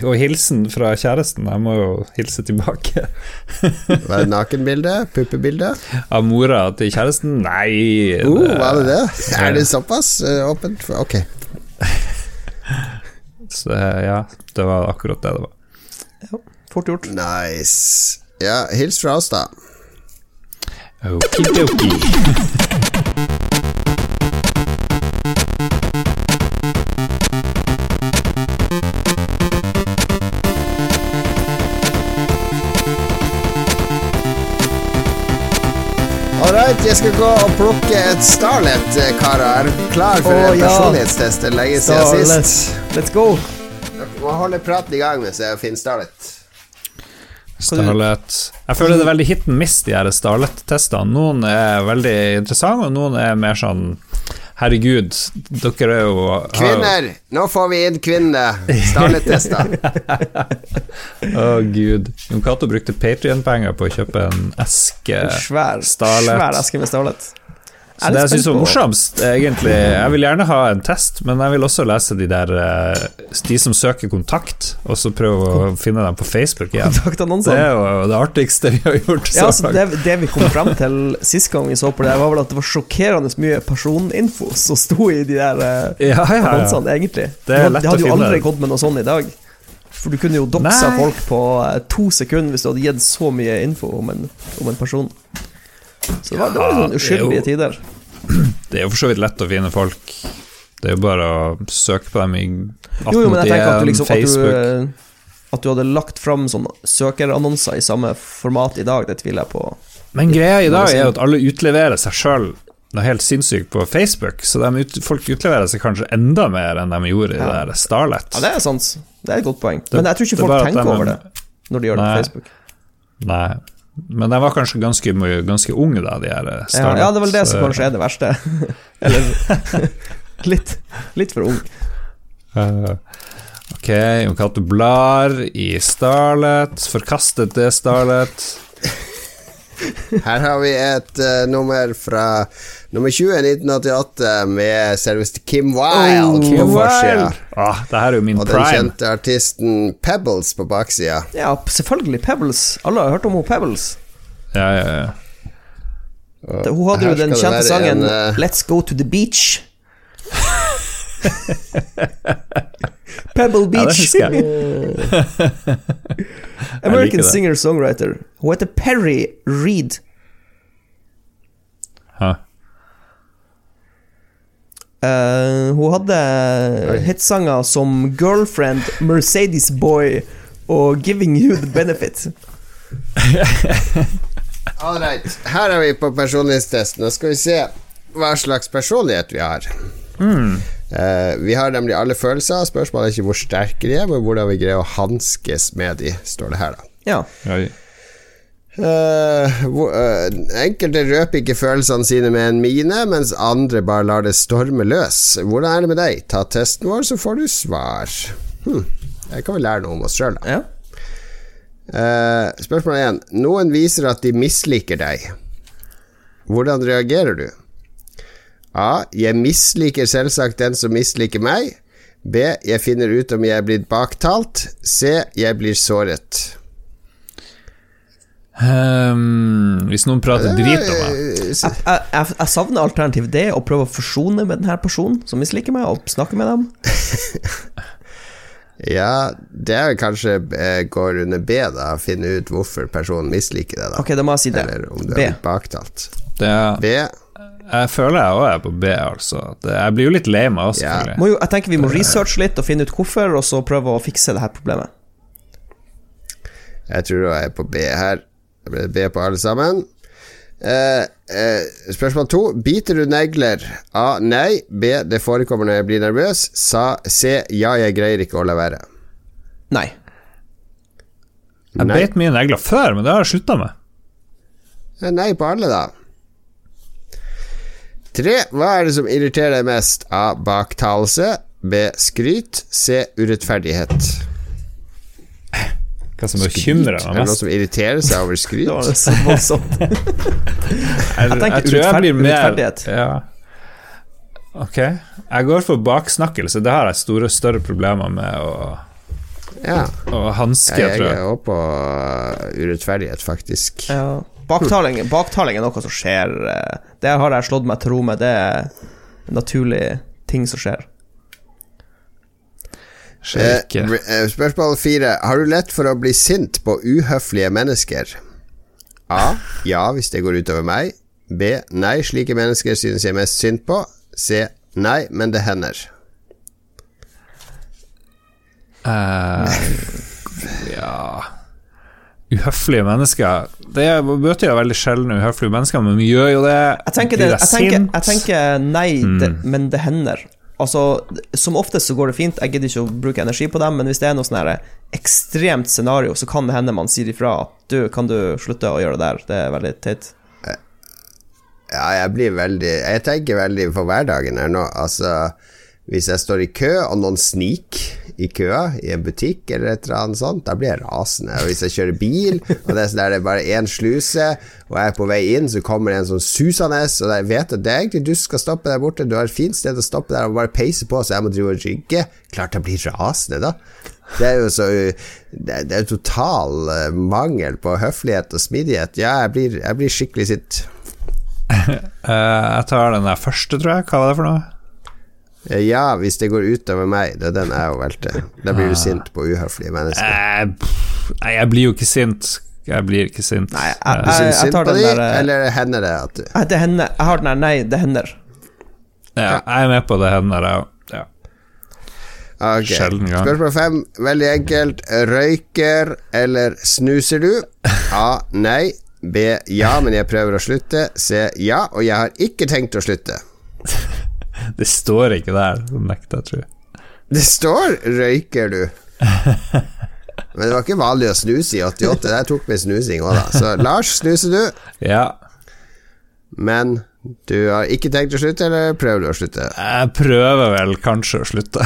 og hilsen fra kjæresten. Jeg må jo hilse tilbake. Var det nakenbilde? Puppebilde? Av mora til kjæresten? Nei Oh, var det det? Er det såpass eh, åpent? for- Ok. Så ja, det var akkurat det det var. Fort gjort. Nice. Ja, hils fra oss, da. Okidoki. All jeg skal gå og plukke et Starlet, eh, karer. Er klar for oh, en ja. personlighetstest? Er lenge siden Let's, sist. let's go. Dere må holde praten i gang mens jeg finner Starlet. Starlet. Jeg føler det er veldig hit and miss, de her Starlet-testene. Noen er veldig interessante, og noen er mer sånn Herregud, dere er jo Kvinner! Nå får vi inn kvinner! Starletester. Å, oh, gud. Jon Cato brukte Patrion-penger på å kjøpe en eske En svær, Starlet. svær eske med Starlet. Så det jeg syns var morsomst, egentlig Jeg vil gjerne ha en test, men jeg vil også lese de der eh, De som søker kontakt, og så prøve å finne dem på Facebook igjen. Det er jo det artigste vi har gjort. Ja, altså, det, det vi kom frem til sist gang vi så på det, var vel at det var sjokkerende mye personinfo som sto i de der eh, ja, ja, ja. egentlig. Det er lett de hadde jo aldri gått med noe sånt i dag. For du kunne jo doxa folk på eh, to sekunder hvis du hadde gitt så mye info om en, om en person. Så det var, det var sånn uskyldige tider. Det er jo for så vidt lett å finne folk. Det er jo bare å søke på dem i Jo, jo, men jeg tenker at du 1881, liksom At du, eh, at du hadde lagt fram sånne søkerannonser i samme format i dag, det tviler jeg på. Men greia i dag er jo at alle utleverer seg sjøl noe helt sinnssykt på Facebook, så de ut, folk utleverer seg kanskje enda mer enn de gjorde i Ja. det der Starlet. Ja, det er sant. Det er et godt poeng. Det- Men jeg tror ikke folk tenker de- over det når de gjør det på Facebook. Nei. Men de var kanskje ganske, ganske unge, da, de her startups. Ja, ja, det er vel det som kanskje er det verste. Eller litt, litt for ung. Uh, ok, Jon Cato blar i Starlet. Forkastet det Starlet. Her har vi et uh, nummer fra nummer 20 1988 med selveste Kim Wilde Oh, på Kim forsida. Ah, det her er jo min Og den prime. kjente artisten Pebbles på baksida. Ja, selvfølgelig. Pebbles. Alle har hørt om hun Pebbles. Ja, ja, ja. Og Hun hadde jo den kjente sangen en, uh... Let's Go To The Beach. Pebble Beach. Ja. American singer-songwriter. Hun heter Perry Reed. Huh. Uh, hun hadde hitsanger som Girlfriend, Mercedes Boy og Giving You The Benefit. All right. Her er vi på personlighetstesten. Nå skal vi se hva slags personlighet vi har. Eh, vi har nemlig alle følelser. Spørsmålet er ikke hvor sterke de er, men hvordan vi greier å hanskes med de, står det her, da. Ja. Eh, hvor, eh, enkelte røper ikke følelsene sine med en mine, mens andre bare lar det storme løs. Hvordan er det med deg? Ta testen vår, så får du svar. Hm. Jeg kan vel lære noe om oss sjøl, da. ja. Eh, spørsmål 1. Noen viser at de misliker deg. Hvordan reagerer du? A. Jeg misliker selvsagt den som misliker meg. B. Jeg finner ut om jeg er blitt baktalt. C. Jeg blir såret. Um, hvis noen prater drit om meg Eh, Jeg, jeg, jeg savner alternativ D, å prøve å forsone med denne personen som misliker meg, og snakke med dem. Ja, det er kanskje eh, går under B, da. Finne ut hvorfor personen misliker deg, da. Ok, da må jeg si det. Eller om du B. er blitt baktalt. det, B. Jeg føler jeg òg er på B, altså. Jeg blir jo litt lei meg Ja. selvfølgelig. Jo, jeg tenker vi må researche litt og finne ut hvorfor, og så prøve å fikse det her problemet. Jeg tror jeg er på B her. Det blir B på alle sammen. Eh, eh, spørsmål to. Biter du negler? A. Nei. B. Det forekommer når jeg blir nervøs. Sa C. Ja, jeg greier ikke å la være. Nei. Jeg beit mye negler før, men det har jeg slutta med. Nei på alle, da. Tre. Hva er det som irriterer deg mest? A. Baktalelse. B. Skryt. C. Urettferdighet. Hva som bekymrer Er det noen som irriterer seg over skryt? Det var så voldsomt. Jeg, tenker tror jeg blir mer urettferdighet. ja. Ok. Jeg går for baksnakkelse. Det har jeg store, større problemer med å, Ja. å hanske, Jeg, tror jeg jeg. er òg på uh, urettferdighet, faktisk. Ja. Baktaling, baktaling er noe som skjer. eh, Det har jeg slått meg til ro med. Det er en naturlig ting som skjer. Skjer Eh, eh, spørsmål fire. Har du lett for å bli sint på uhøflige mennesker? A. Ja, hvis det går utover meg. B. Nei, slike mennesker synes jeg mest synd på. C. Nei, men det hender. Uh, ja Uhøflige mennesker Det er- vi møter jo veldig sjelden uhøflige mennesker, men vi gjør jo det. Jeg tenker, det, jeg tenker, jeg tenker nei, det, men det hender. Altså, Som oftest så går det fint, jeg gidder ikke å bruke energi på dem, men hvis det er noe sånn ekstremt scenario, så kan det hende man sier ifra at du, kan du slutte å gjøre det der? Det er veldig teit. Ja, jeg blir veldig Jeg tenker veldig på hverdagen her nå. Altså, hvis jeg står i kø, og noen sniker i køa i en butikk eller et eller annet sånt, da blir jeg rasende. Og hvis jeg kjører bil, og det er, sånn det bare én sluse, og jeg er på vei inn, så kommer det en sånn susende, og jeg vet at det er egentlig du skal stoppe der borte, du har et fint sted å stoppe der, og bare peise på, så jeg må drive og rygge. Klart jeg blir rasende, da. Det er jo så det er jo total eh, mangel på høflighet og smidighet. Ja, jeg blir, jeg blir skikkelig sint. Eh, jeg tar den der første, tror jeg. Hva var det for noe? Eh, Ja, hvis det går utover meg. Det er den jeg jo valgte. Da blir du sint på uhøflige mennesker. Eh, nei, jeg blir jo ikke sint. Jeg blir ikke sint. Nei, jeg- jeg, jeg tar den der, eh, eller hender det at du det hender. Jeg har den der, nei, det hender. ja, jeg er med på det hender, jeg òg. Ja. Ok. Sjelden gang. Spørsmål fem, veldig enkelt. Røyker eller snuser du? A. Nei. B. Ja, men jeg prøver å slutte. C. Ja, og jeg har ikke tenkt å slutte. Det står ikke der, nekter jeg, tror jeg. Det står 'røyker du'. Men det var ikke vanlig å snuse i 88. Der tok vi snusing òg, da. Så Lars, snuser du? Ja, Men du har ikke tenkt å slutte, eller prøver du å slutte? jeg prøver vel kanskje å slutte.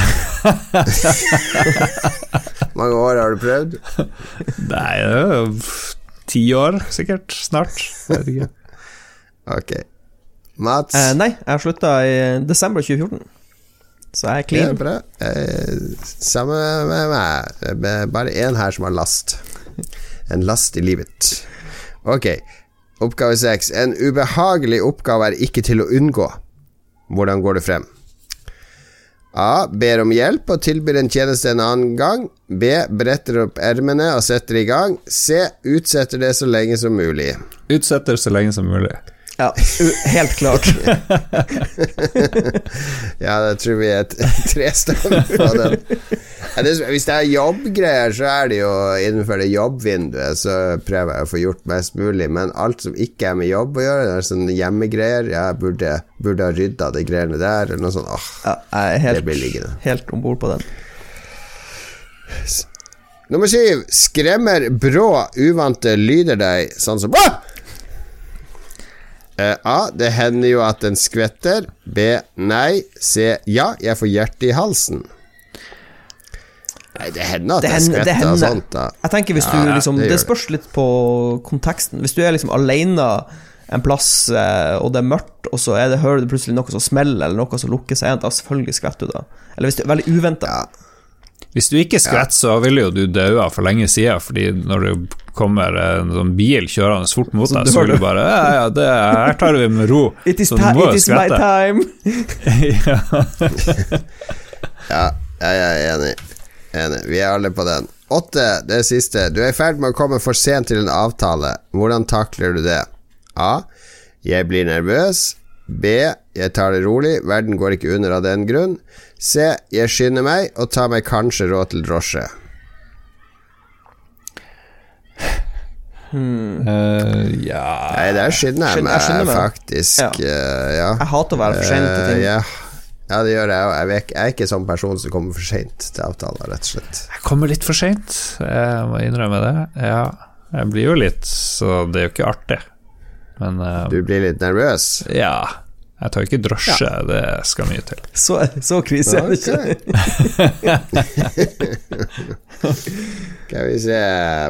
mange år har du prøvd? Nei, det er jo ti år sikkert. Snart. Jeg vet ikke. Ok. Mats? Eh, nei, jeg har slutta i desember 2014. Så jeg er Ja, clean. bra. Eh, samme med meg. Det er Bare én her som har last. En last i livet. Ok. Oppgave seks. En ubehagelig oppgave er ikke til å unngå. Hvordan går det frem? A. Ber om hjelp og tilbyr en tjeneste en annen gang. B. Bretter opp ermene og setter i gang. C. Utsetter det så lenge som mulig. Utsetter så lenge som mulig. Ja, helt klart. Ja, det tror vi er tre trestemme på den. Hvis det er jobbgreier, så er det jo innenfor det jobbvinduet, så prøver jeg å få gjort mest mulig. Men alt som ikke er med jobb å gjøre, det er sånne hjemmegreier Jeg burde, burde ha rydda de greiene der, eller noe sånt. Åh. Ja, jeg er Det blir liggende. helt om bord på den. Nummer syv. Skremmer brå, uvante lyder deg, sånn som Åh! Eh, A. Det hender jo at den skvetter. B. Nei. C. Ja, jeg får hjerte i halsen. Nei, det hender at Det det, hender- det skvetter og sånt, da. Jeg tenker hvis Ja, du liksom det Det, det. spørs litt på konteksten. Hvis du er liksom alene en plass, eh, og det er mørkt, og så det, hører du plutselig noe som smeller, eller noe som lukker seg igjen, da selvfølgelig skvetter du da. Eller hvis det er veldig uventa. Ja. Hvis du ikke skvetter, så ville jo du daua for lenge siden, fordi når det kommer en sånn bil kjørende fort mot deg, så vil du. bare Ja, ja, det, her tar vi med ro. It is, Så du må jo it is my skvette. time! ja. Ja, jeg er enig. enig. Vi er alle på den. Åtte, det siste. Du er i ferd med å komme for sent til en avtale. Hvordan takler du det? A. Jeg blir nervøs. B. Jeg tar det rolig. Verden går ikke under av den grunn. C. Jeg skynder meg og tar meg kanskje råd til drosje. Eh, ja Nei, der skynder jeg jeg skynder meg. faktisk. Ja. Uh, ja. Jeg hater å være for sein til ting. Uh, ja. ja, det gjør jeg òg. Jeg, jeg er ikke sånn person som kommer for seint til avtaler, rett og slett. Jeg kommer litt for seint, jeg må innrømme det. Ja, jeg blir jo litt Så det er jo ikke artig. Men uh, Du blir litt nervøs. ja. Jeg tar ikke drosje, det skal mye til. Så, så krise er det ikke. Skal vi se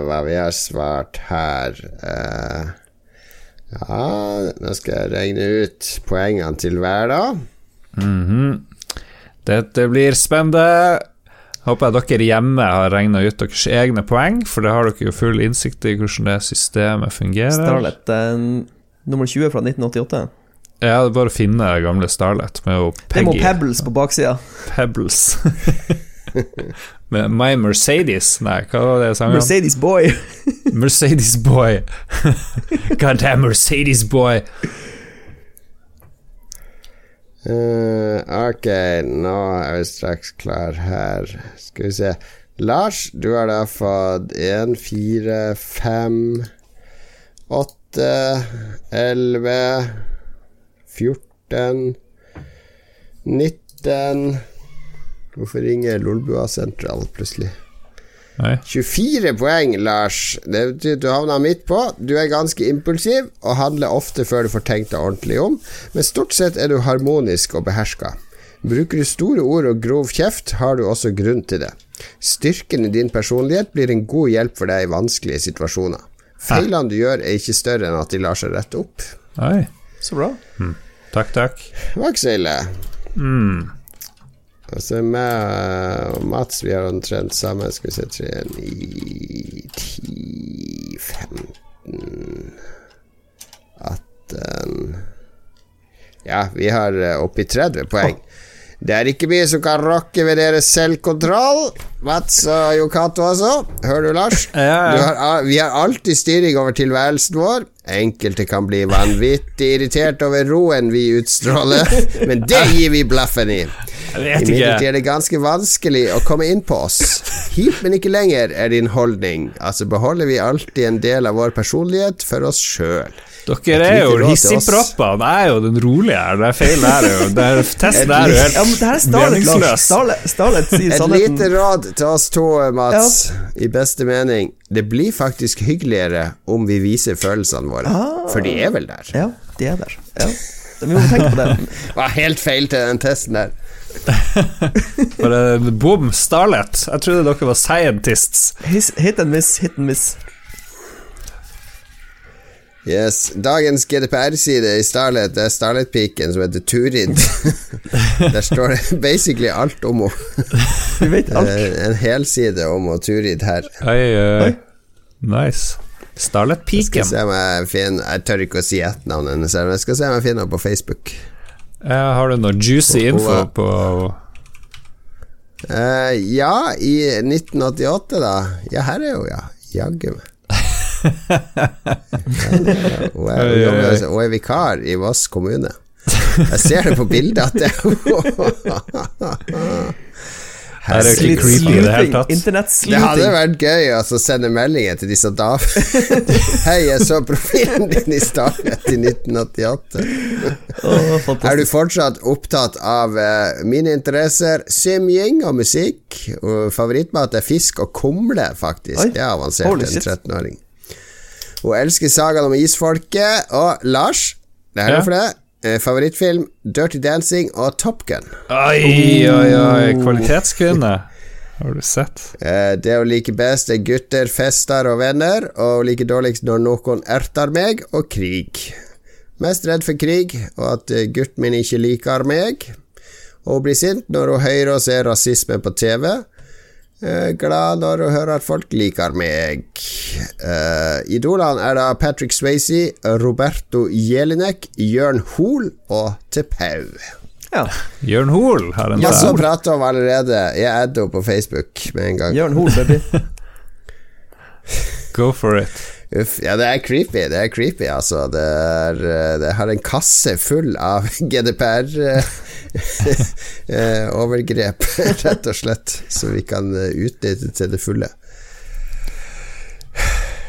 hva vi har svart her. Uh, ja, nå skal jeg regne ut poengene til hver, da. Dette blir spennende. Håper jeg dere hjemme har regna ut deres egne poeng, for det har dere jo full innsikt i hvordan det systemet fungerer. Starlet nummer 20 fra 1988. Ja, det er bare å finne gamle Starlet med jo Det må Pebbles på baksida. Pebbles. med My Mercedes Nei, hva var det sangen? Mercedes Boy. Mercedes Boy. God damn Mercedes Boy. Uh, ok, nå er vi straks klar her. Skal vi se. Lars, du har da fått én, fire, fem, åtte, elleve, 14, 19 Hvorfor ringer Lolbua Central plutselig? Nei. 24 poeng, Lars. Det betyr at du havna midt på. Du er ganske impulsiv og handler ofte før du får tenkt deg ordentlig om, men stort sett er du harmonisk og beherska. Bruker du store ord og grov kjeft, har du også grunn til det. Styrken i din personlighet blir en god hjelp for deg i vanskelige situasjoner. Feilene du gjør, er ikke større enn at de lar seg rette opp. Oi. Så bra. Takk, takk. Det var ikke så ille. Mm. Altså meg og Mats, vi har omtrent samme. Skal vi se 3, 9, 10, 15 18 Ja, vi har eh, oppi 30 poeng. Det er ikke mye som kan rokke ved deres selvkontroll. Mats og Jo Cato, altså. Hører du, Lars? Ja, ja. Du har, vi har alltid styring over tilværelsen vår. Enkelte kan bli vanvittig irritert over roen vi utstråler, men det gir vi blaffen i. Jeg vet Imidlertid ikke. er det ganske vanskelig å komme inn på oss. Hit, men ikke lenger, er din holdning. Altså beholder vi alltid en del av vår personlighet for oss sjøl. Dere er jo hissigproppene. Jeg er jo den rolige her. Det er feil der. er jo- det er- Testen er jo helt Ja, det her er Starlet, Lars. meningsløs. Starlet, Starlet sier Et lite råd til oss to, Mats, i beste mening. Det blir faktisk hyggeligere om vi viser følelsene våre. For de er vel der. Ja, de er der. Ja. Vi må tenke på det. Det var helt feil til den testen der. Bare Boom, Starlet. Jeg trodde dere var scientists. His, hit and miss, hit and miss. Yes. Dagens GDPR-side i Starlet Det er Starlet-piken som heter Turid. Der står det basically alt om henne. Vi vet alt. Eh, En helside om henne Turid her. Oi, oi. Oi. Nice. Starlet-piken. Jeg, jeg Jeg tør ikke å si etternavnet hennes, men jeg skal se om jeg finner henne på Facebook. Ja, har du noe juicy info på uh, ja, i 1988, da. Ja, her er hun, ja. Jaggu meg. Hun. Er, vikar i Voss kommune. Jeg ser det på bildet at det er. Her er ikke creepy i det hele tatt. Det hadde vært gøy altså, å sende meldinger til disse da Hei, jeg så profilen din i Starlet i 1988. oh, Er du fortsatt opptatt av uh, mine interesser, symjing og musikk? Og favorittmat er fisk og kumle, faktisk. Oi. Det er avansert Holy en 13-åring. Hun elsker sagaen om isfolket. Og Lars, det er Ja. for deg. Eh, favorittfilm Dirty Dancing og Top Gun. Oi, oi, oi. Kvalitetskvinne. Har du sett? Eh, det hun liker best, er gutter, fester og venner, og hun liker dårligst når noen erter meg, og krig. Mest redd for krig, og at eh, gutten min ikke liker meg. Og hun blir sint når hun hører og ser rasisme på TV. Eh, glad når du hører at folk liker meg. Eh, Idolene er da Patrick Swayze, Roberto Jelinek, Jørn Hoel og Tepau. Ja. Jørn Hoel har en Masse å prate om allerede. Jeg adder henne på Facebook med en gang. Jørn Hoel, baby. Go for it. Uff, ja, det er creepy. Det er creepy, altså. Det, er, eh, det har en kasse full av GDPR-overgrep, rett og slett, som vi kan eh, utnytte til det fulle.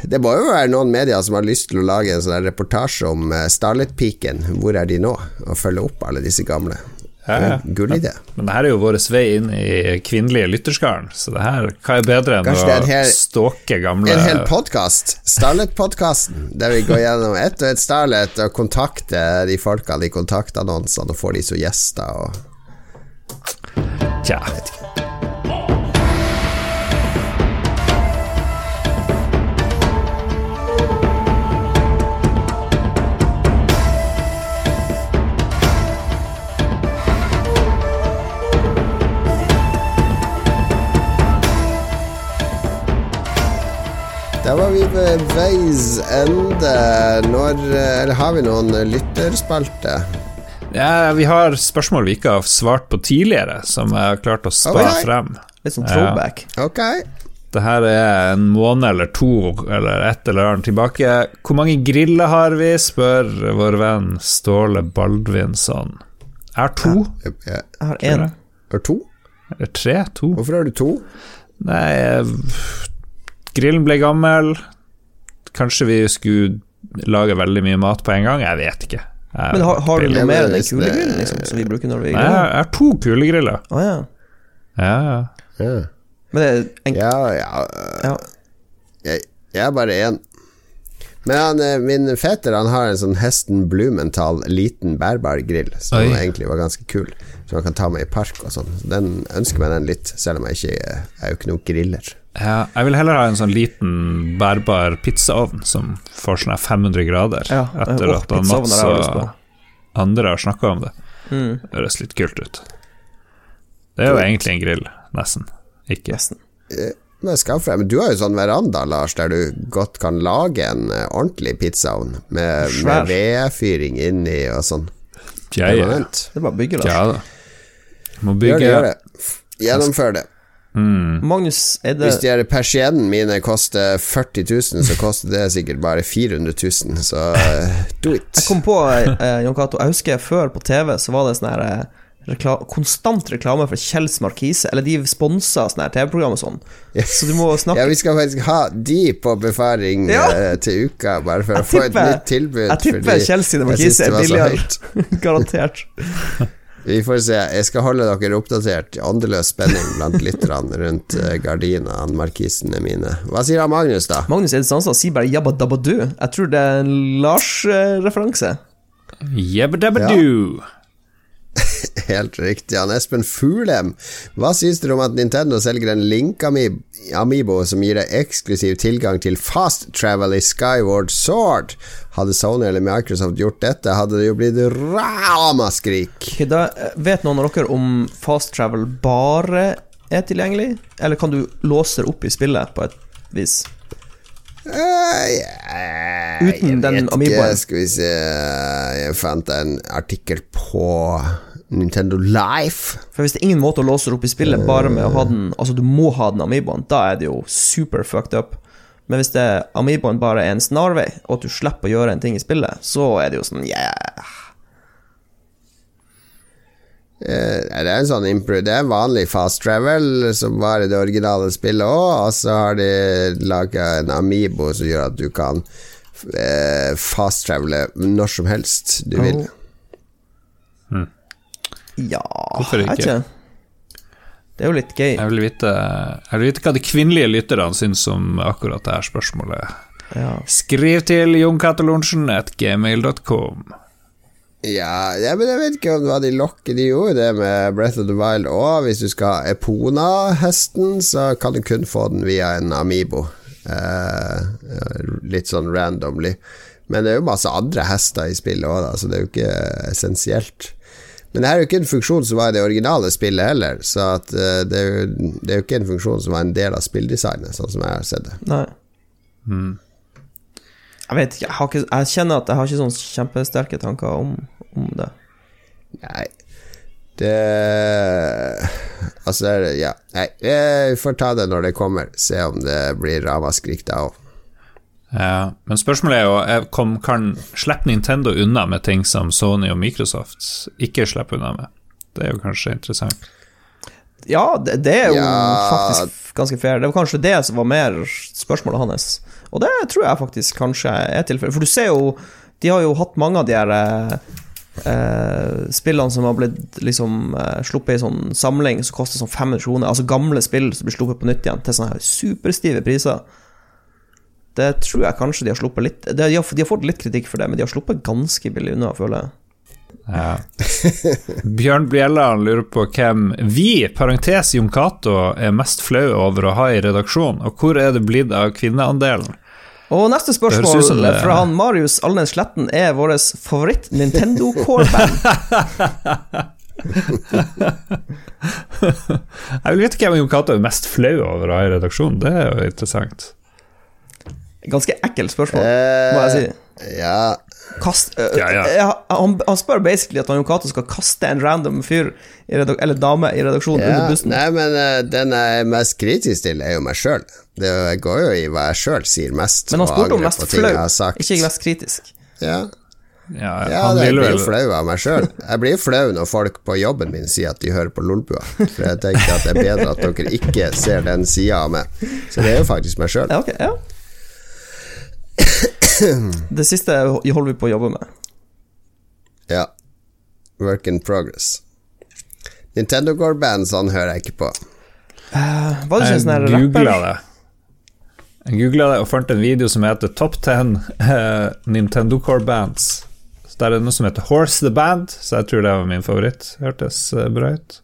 Det må jo være noen medier som har lyst til å lage en sånn reportasje om eh, Starlet-piken. Hvor er de nå? Og følge opp alle disse gamle. Ja, ja. Gull idé. Men det her er jo vår vei inn i kvinnelige lytterskaren, så det her, hva er bedre enn Kanskje å hel- stalke gamle En hel podkast, Starlet-podkasten, der vi går gjennom ett og ett Starlet og kontakter de folkene i kontaktannonsene og får de som gjester. Og Tja. Da var vi ved veis ende. Når Eller har vi noen lytterspalter? Ja, vi har spørsmål vi ikke har svart på tidligere, som jeg har klart å spare okay. frem. Litt sånn throwback. Ok. Det her er en måned eller to eller et eller annet tilbake. Hvor mange griller har vi, spør vår venn Ståle Baldvinsson. Jeg har to. Jeg, jeg, Jeg har én. har to? Eller tre? To? Hvorfor har du to? Nei, grillen ble gammel. Kanskje vi skulle lage veldig mye mat på en gang? Jeg vet ikke. Jeg, Men har, har du noe mer enn den kulegrill kulegrillen liksom, som vi bruker når vi Nei, jeg har to kulegriller. Å ja. Ja, ja. Men det er en ja, ja. ja. Jeg, jeg er bare én. Men han, eh, min fetter han har en sånn Hesten Blumenthal liten bærbar grill, som Oi. egentlig var ganske kul. Som man kan ta med i park og sånn. Så Den ønsker meg den litt, selv om jeg ikke jeg er jo ikke noen griller. Ja, jeg vil heller ha en sånn liten bærbar pizzaovn som får sånn 500 grader, Ja, etter at han Mats og andre har snakka om det. Mm, Det høres litt kult ut. Det er jo egentlig en grill, nesten. Ikke. nesten. Nei, skaff deg- men du har jo sånn veranda, Lars, der du godt kan lage en eh, ordentlig pizzaovn med, med vedfyring inni og sånn. Ja, ja. Det er bare å bygge, Lars. ja da. Må Gjør det, gjør det. Gjennomfør det. Mm. Magnus, er det Hvis de her persiennene mine koster 40 000, så koster det sikkert bare 400 000, så uh, do it. Jeg kom på, eh, Jon Cato, jeg husker før på TV så var det sånn her eh, rekla konstant reklame for Kjells Markise. Eller de sponsa sånne TV-program og sånn. Så du må snakke Ja, vi skal faktisk ha de på befaring Ja. til uka, bare for Jeg å få et nytt tilbud. Jeg tipper Kjells sine Markise er billigere. Garantert. Vi får se. Jeg skal holde dere oppdatert. Åndeløs spenning blant lytterne rundt uh, gardinene, markisene mine. Hva sier han Magnus, da? Magnus Ede Sandstad sier bare 'jabba dabba du'. Jeg tror det er en Lars-referanse. Jebbedabbedu. Helt riktig. Han Espen Fulem, hva syns dere om at Nintendo selger en Link-amibo som gir deg eksklusiv tilgang til fast travel i Skyward Sword? Hadde Sony eller Microsoft gjort dette, hadde det jo blitt ramaskrik. Okay, da eh, Vet noen av dere om fast travel bare er tilgjengelig, eller kan du låse det opp i spillet på et vis? Eh, yeah, Uten den Amiboen? Skal vi se Jeg fant en artikkel på Nintendo Life. For hvis det er ingen måte å låse det opp i spillet bare med å ha den Altså, du må ha den Amiboen, da er det jo super fucked up. Men hvis det Amiboen bare er en snarvei, og at du slipper å gjøre en ting i spillet, så er det jo sånn yeah. Eh, Det er en sånn impro Det er vanlig fast travel som var i det originale spillet òg, og så har de laga en Amiibo som gjør at du kan eh, fast travele når som helst du vil. Ja Hvorfor ikke? ikke? Det er jo litt gøy. Jeg vil vite, jeg vil vite hva de kvinnelige lytterne syns om akkurat det her spørsmålet. Ja. Skriv til jonkatolonsen.gmail.com. Ja, ja, men jeg vet ikke om hva de lokker De gjorde det med Breath of the Wild òg. Hvis du skal ha Epona-hesten, så kan du kun få den via en Amiibo. Eh, litt sånn randomly. Men det er jo masse andre hester i spillet òg, så det er jo ikke essensielt. Men det her er jo ikke en funksjon som var i det originale spillet heller, så at, eh, det, er jo, det er jo ikke en funksjon som var en del av spilldesignet, sånn som jeg har sett det. Nei. Jeg vet ikke jeg, har ikke jeg kjenner at jeg har ikke sånne kjempesterke tanker om, om det. Nei Det Altså, ja. Nei, vi får ta det når det kommer. Se om det blir ramaskrik da òg. Ja, men spørsmålet er jo kom, Kan slippe Nintendo unna med ting som Sony og Microsoft ikke slipper unna med? Det er jo kanskje interessant. Ja, det, det er jo Ja. faktisk ganske fair. Det var kanskje det som var mer spørsmålet hans. Og det tror jeg faktisk kanskje er tilfellet. For du ser jo De har jo hatt mange av de her eh, spillene som har blitt liksom uh, sluppet i sånn samling som koster sånn 500 kroner. Altså gamle spill som blir sluppet på nytt igjen til sånne her superstive priser. Det tror jeg kanskje de har sluppet litt De har, de har fått litt kritikk for det, men de har sluppet ganske billig unna, føler jeg. Ja. Bjørn Bjelland lurer på hvem vi, parentes Jon Cato, er mest flau over å ha i redaksjon, og hvor er det blitt av kvinneandelen? Og neste spørsmål fra han Marius Alnes Sletten er vår favoritt Nintendo Core-band. Jeg vil vite hvem Jon Cato er mest flau over å ha i redaksjonen. det er jo interessant. Ganske ekkelt spørsmål, må jeg si. Eh, ja Kast, uh, Ja, ja. ja, han, han spør basically at han Jon Cato skal kaste en random fyr i redak eller dame i redaksjonen Ja, under bussen. nei, men uh, den jeg er mest kritisk til, er jo meg sjøl. Det går jo i hva jeg sjøl sier mest. Men han spurte om mest flau, ikke mest kritisk. Ja, Ja, ja han det, jeg blir jo flau av meg sjøl. Jeg blir flau når folk på jobben min sier at de hører på Lolbua. For jeg tenker at det er bedre at dere ikke ser den sida av meg. Så det er jo faktisk meg sjøl. Ja, ok, ja. Det siste holder vi på å jobbe med. Ja. Work in progress. Nintendo Gore-band sånn hører jeg ikke på. Uh, var det ikke en sånn her Jeg googla rapper? det. Jeg googla det og fant en video som heter Top 10 uh, Nintendo Core Bands. Så Der er det noe som heter Horse the Band, så jeg tror det var min favoritt. Hørtes eh, bra ut.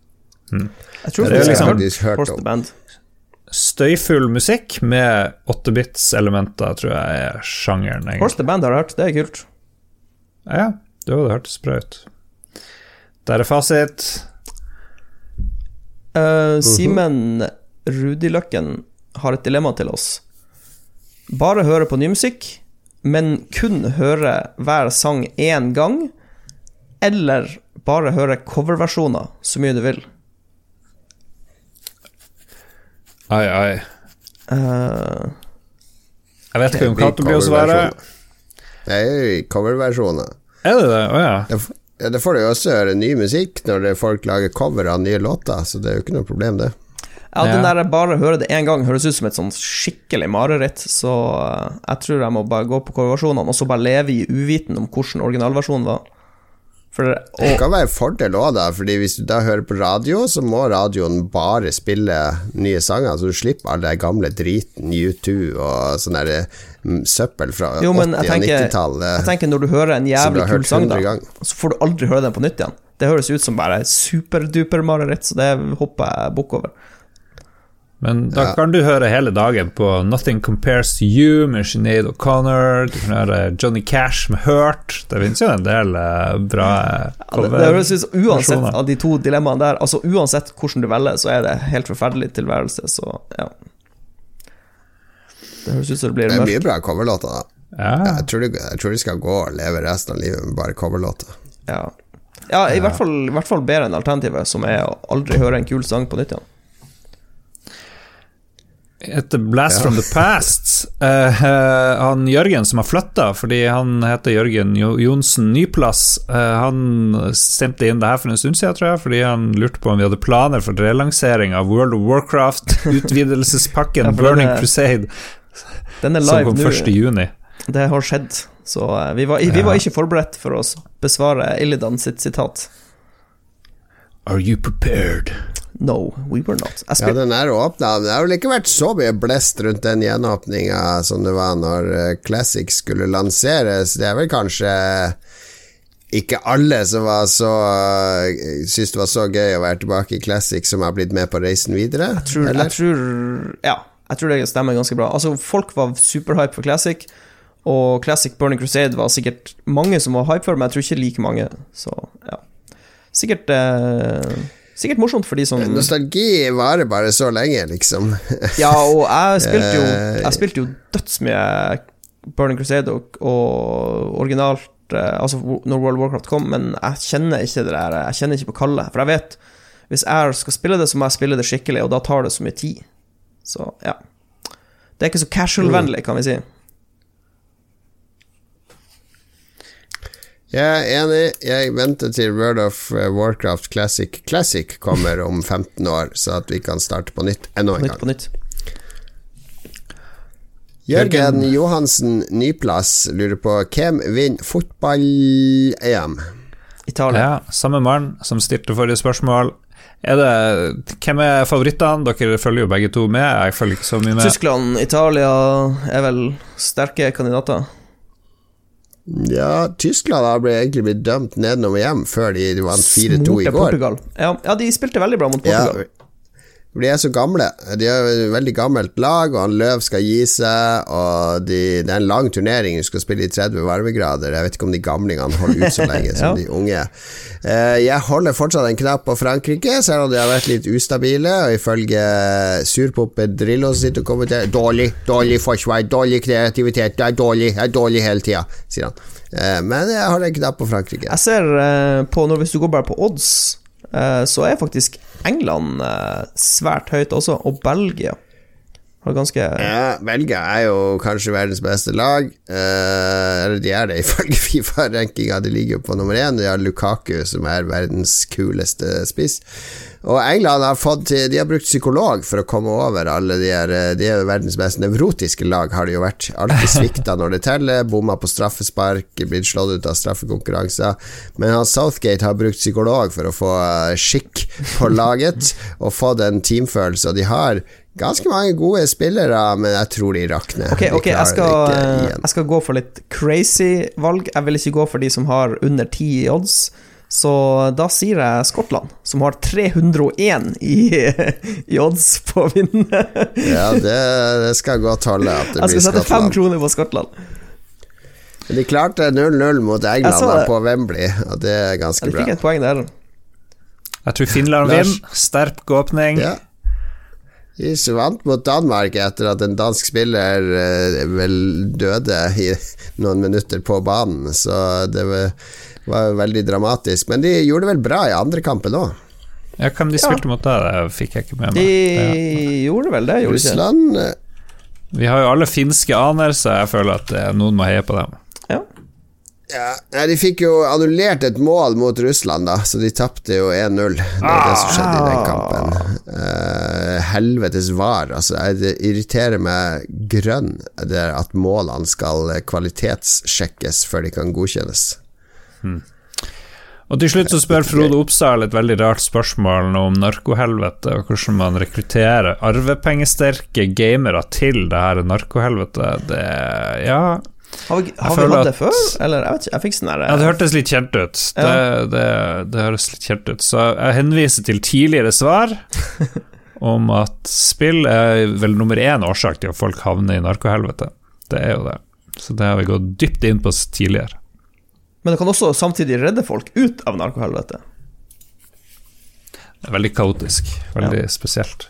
Jeg tror Det er liksom- har hørt hørt Horse om. the Band. Støyfull musikk med 8-bits-elementer, tror jeg er sjangeren. egentlig. Horse the Band har jeg hørt, det er kult. Ja, det hadde hørtes bra ut. Der er fasit. Uh, Simen Rudiløkken har et dilemma til oss. Bare høre på ny musikk, men kun høre hver sang én gang. Eller bare høre coverversjoner så mye du vil. Ai, ai. Uh, Jeg vet ikke om Det blir å svare. Det er coverversjoner. Er det det? Å ja. Det Ja, det får du jo også høre ny musikk når det folk lager cover av nye låter, så det er jo ikke noe problem, det. ja, den der jeg bare hører det én gang høres ut som et sånn skikkelig mareritt, så eh, jeg tror jeg må bare gå på coverversjonene, og så bare leve i uviten om hvordan originalversjonen var. For Det kan være en fordel òg, da, Fordi hvis du da hører på radio, så må radioen bare spille nye sanger, så du slipper all den gamle driten, U2 og sånn der mm, søppel fra Jo, 80- og 90-tallet. jeg tenker når du hører en jævlig kul sang, da, så får du aldri høre den på nytt igjen. Det høres ut som bare superduper mareritt, så det hopper jeg bukk over. Men da Ja. kan du høre hele dagen på Nothing Compares to You med Sinead O'Connor. Du kan høre Johnny Cash med Hurt. Det finnes jo en del eh, bra cover. Ja, det, det Uansett av de to dilemmaene der, altså uansett hvordan du velger, så er det helt forferdelig tilværelse, så ja. Det høres ut som det blir Det er mye bra coverlåter, da. Ja. Jeg tror, de, jeg tror de skal gå og leve resten av livet med bare coverlåter. Ja, ja i, Hvert fall, i hvert fall bedre enn alternativet, som er å aldri høre en kul sang på nytt igjen. Etter Blast Ja. from the Past Uh, Han Jørgen som har flytta, fordi han heter Jørgen jo Johnsen Nyplass, uh, han stemte inn det her for en stund siden, tror jeg, fordi han lurte på om vi hadde planer for relansering av World of Warcraft, utvidelsespakken Ja, Burning er- Crusade, Den er som live kom nå. 1. Det har skjedd, så uh, vi var, vi Ja. var ikke forberedt for å besvare Illidan sitt sitat. Are you prepared? No, we were not. Ja, den er åpna. Det har vel ikke vært så mye blest rundt den gjenåpninga som det var når eh, Classic skulle lanseres. Det er vel kanskje ikke alle som var så uh, syntes det var så gøy å være tilbake i Classic, som har blitt med på reisen videre? jeg tror, jeg tror Ja, jeg tror det stemmer ganske bra. Altså, folk var superhype for Classic, og Classic Burning Crusade var sikkert mange som var hype for, men jeg tror ikke like mange, så ja. Sikkert eh, Sikkert morsomt for de som Nostalgi varer bare så lenge, liksom. Ja, og jeg spilte jo Eh, Jeg spilte jo dødsmye Burning Crusade og, og originalt eh, Altså når World of Warcraft kom, men jeg kjenner ikke det der Jeg kjenner ikke på kallet. For jeg vet hvis jeg skal spille det, så må jeg spille det skikkelig, og da tar det så mye tid. Så ja. Det er ikke så casual-vennlig, kan vi si. Jeg er enig. Jeg venter til World of Warcraft Classic Classic kommer om 15 år, så at vi kan starte på nytt enda en Nytt gang. på nytt. Jørgen Johansen Nyplass lurer på hvem vinner fotball-EM? Italia. Ja, samme mann som stilte forrige spørsmål. Er det, hvem er favorittene? Dere følger jo begge to med. Jeg følger ikke så mye med. Tyskland, Italia er vel sterke kandidater. Ja, Tyskland har ble- egentlig blitt dømt nedenom og hjem før de vant 4-2 i går. Portugal. Ja, ja, de spilte veldig bra mot Portugal. For de er så gamle. De er et veldig gammelt lag, og han Løv skal gi seg. Og de, det er en lang turnering, du skal spille i 30 varmegrader. Jeg vet ikke om de gamlingene holder ut så lenge som Ja. de unge. Eh, jeg holder fortsatt en knapp på Frankrike, selv om de har vært litt ustabile. Og ifølge surpompe Drillo sitter og kommenterer Dårlig, dårlig forsvar, dårlig kreativitet, det er dårlig, det er dårlig hele tida, sier han. Eh, men jeg holder en knapp på Frankrike. Jeg ser eh, på når, Hvis du går bare på odds, så er faktisk England eh, svært høyt også, og Belgia ganske Ja, Belgia er jo kanskje verdens beste lag. Eh, eller de er det ifølge Fifa-rankinga. De ligger jo på nummer én. De har Lukaku, som er verdens kuleste spiss. Og England har fått De har brukt psykolog for å komme over alle de her eh, De er jo verdens mest nevrotiske lag, har det jo vært. Alltid svikta når det teller. Bomma på straffespark, blitt slått ut av straffekonkurranser. Men han Southgate har brukt psykolog for å få eh, skikk på laget og fått en teamfølelse, og de har Ganske mange gode spillere, men jeg tror de rakner. Ok, okay ok, jeg skal, jeg skal gå for litt crazy valg. Jeg vil ikke gå for de som har under 10 odds. Så da sier jeg Skottland, som har 301 i, i odds på å vinne. Ja, det, det skal godt holde at det Jeg blir skal sette fem kroner på Skottland. De klarte 0-0 mot Jeg England på Wembley, og det er ganske Jeg bra. fikk et poeng der. Jeg tror Finland vinner. Sterk åpning. Ja. De vant mot Danmark etter at en dansk spiller eh, vel døde i noen minutter på banen, så det var, var veldig dramatisk. Men de gjorde det vel bra i andre kampen òg. Ja, Hvem de spilte mot da, det fikk jeg ikke med De meg. Ja. gjorde vel det, gjorde Russland ikke? Eh, Vi har jo alle finske aner, så jeg føler at eh, noen må heie på dem. Ja. ja, De fikk jo annullert et mål mot Russland, da, så de tapte jo 1-0. Det var det som skjedde i den kampen. Uh, helvetes var. Altså, det irriterer meg grønn det at målene skal kvalitetssjekkes før de kan godkjennes. Og til slutt så spør Frode Oppsal et veldig rart spørsmål om narkohelvete, og hvordan man rekrutterer arvepengesterke gamere til det her narkohelvetet. Det Ja, Har vi, har vi hatt det før? Eller jeg vet ikke, jeg fikk sånn der ja det hørtes litt kjent ut. Det, Ja. det, det høres litt kjent ut. Så jeg henviser til tidligere svar om at spill er vel nummer én årsak til at folk havner i narkohelvete. Det er jo det. Så det har vi gått dypt inn på tidligere. Men det kan også samtidig redde folk ut av narkohelvete. Det er veldig kaotisk. Veldig spesielt.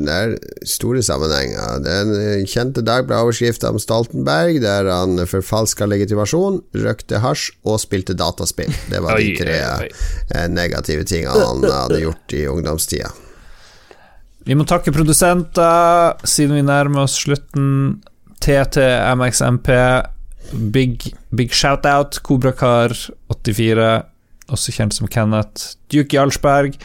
Det er store sammenhenger. Det er en kjente Dagbladet-overskrift om Stoltenberg, der han forfalska legitimasjon, røkte hasj og spilte dataspill. Det var de tre eh, negative tingene han hadde gjort i ungdomstida. Vi må takke produsenter, siden vi nærmer oss slutten. TT, MXMP, big, big shout-out. Kobrakar84, også kjent som Kenneth. Duke Jarlsberg.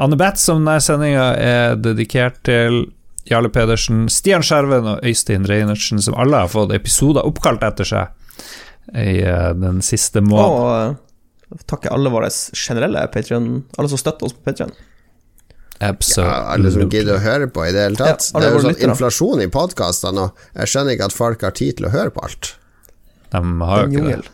Anne Betz, som denne sendinga er dedikert til. Jarle Pedersen, Stian Skjerven og Øystein Reinertsen, som alle har fått episoder oppkalt etter seg i eh, den siste måneden. Og eh, takke alle våre generelle Patreon Alle som støtter oss på Patreon. Absolutt. Ja, alle som gidder å høre på i det hele tatt. Ja, det er jo sånn inflasjon i podkastene og Jeg skjønner ikke at folk har tid til å høre på alt. De har jo ikke det.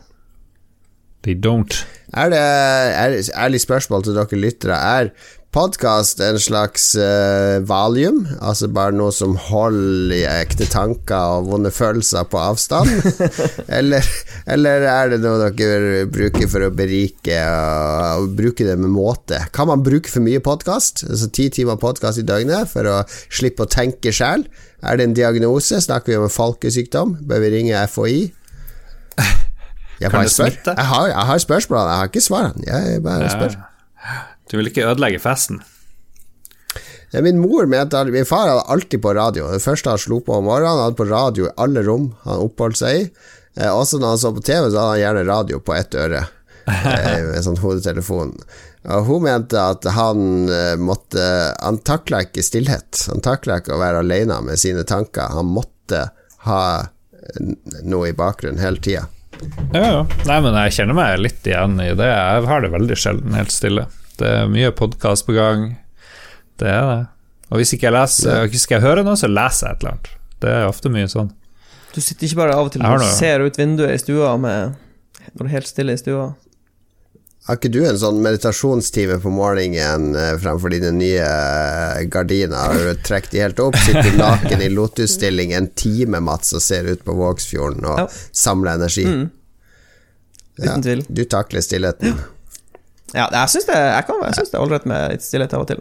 They don't. Er det er, Ærlig spørsmål til dere lyttere. Er podkast en slags uh, valium? Altså bare noe som holder i ekte tanker og vonde følelser på avstand? eller, eller er det noe dere bruker for å berike og, og bruke det med måte? Kan man bruke for mye podkast? Altså ti timer podkast i døgnet for å slippe å tenke sjæl? Er det en diagnose? Snakker vi om en folkesykdom? Bør vi ringe FHI? Jeg Kan bare spør. smitte? Jeg har, jeg har spørsmål, jeg har ikke svarene. Jeg bare spør. Du vil ikke ødelegge festen? Ja, min mor mente Min far hadde alltid på radio. Det første han slo på om morgenen, han hadde på radio i alle rom han oppholdt seg i. Eh, også når han så på TV, så hadde han gjerne radio på ett øre. Eh, med sånn hodetelefon. Og hun mente at han eh, måtte Han takla ikke stillhet. Han takla ikke å være alene med sine tanker. Han måtte ha noe i bakgrunnen hele tida. Ja, ja. Nei, men jeg kjenner meg litt igjen i det. Jeg har det veldig sjelden helt stille. Det er mye podkast på gang. Det er det. Og hvis ikke jeg leser Hvis skal jeg høre noe, så leser jeg et eller annet. Det er ofte mye sånn. Du sitter ikke bare av og til og ser ut vinduet i stua med Når det er helt stille i stua. Har ikke du en sånn meditasjonstime på morgenen eh, fremfor dine nye eh, gardiner? Har du trukket de helt opp? Sitter naken i lotusstilling en time, Mats, og ser ut på Vågsfjorden og Ja. samler energi? Uten tvil. Du takler stillheten. Ja, jeg syns det, jeg kan, jeg synes det er ålreit med litt stillhet av og til.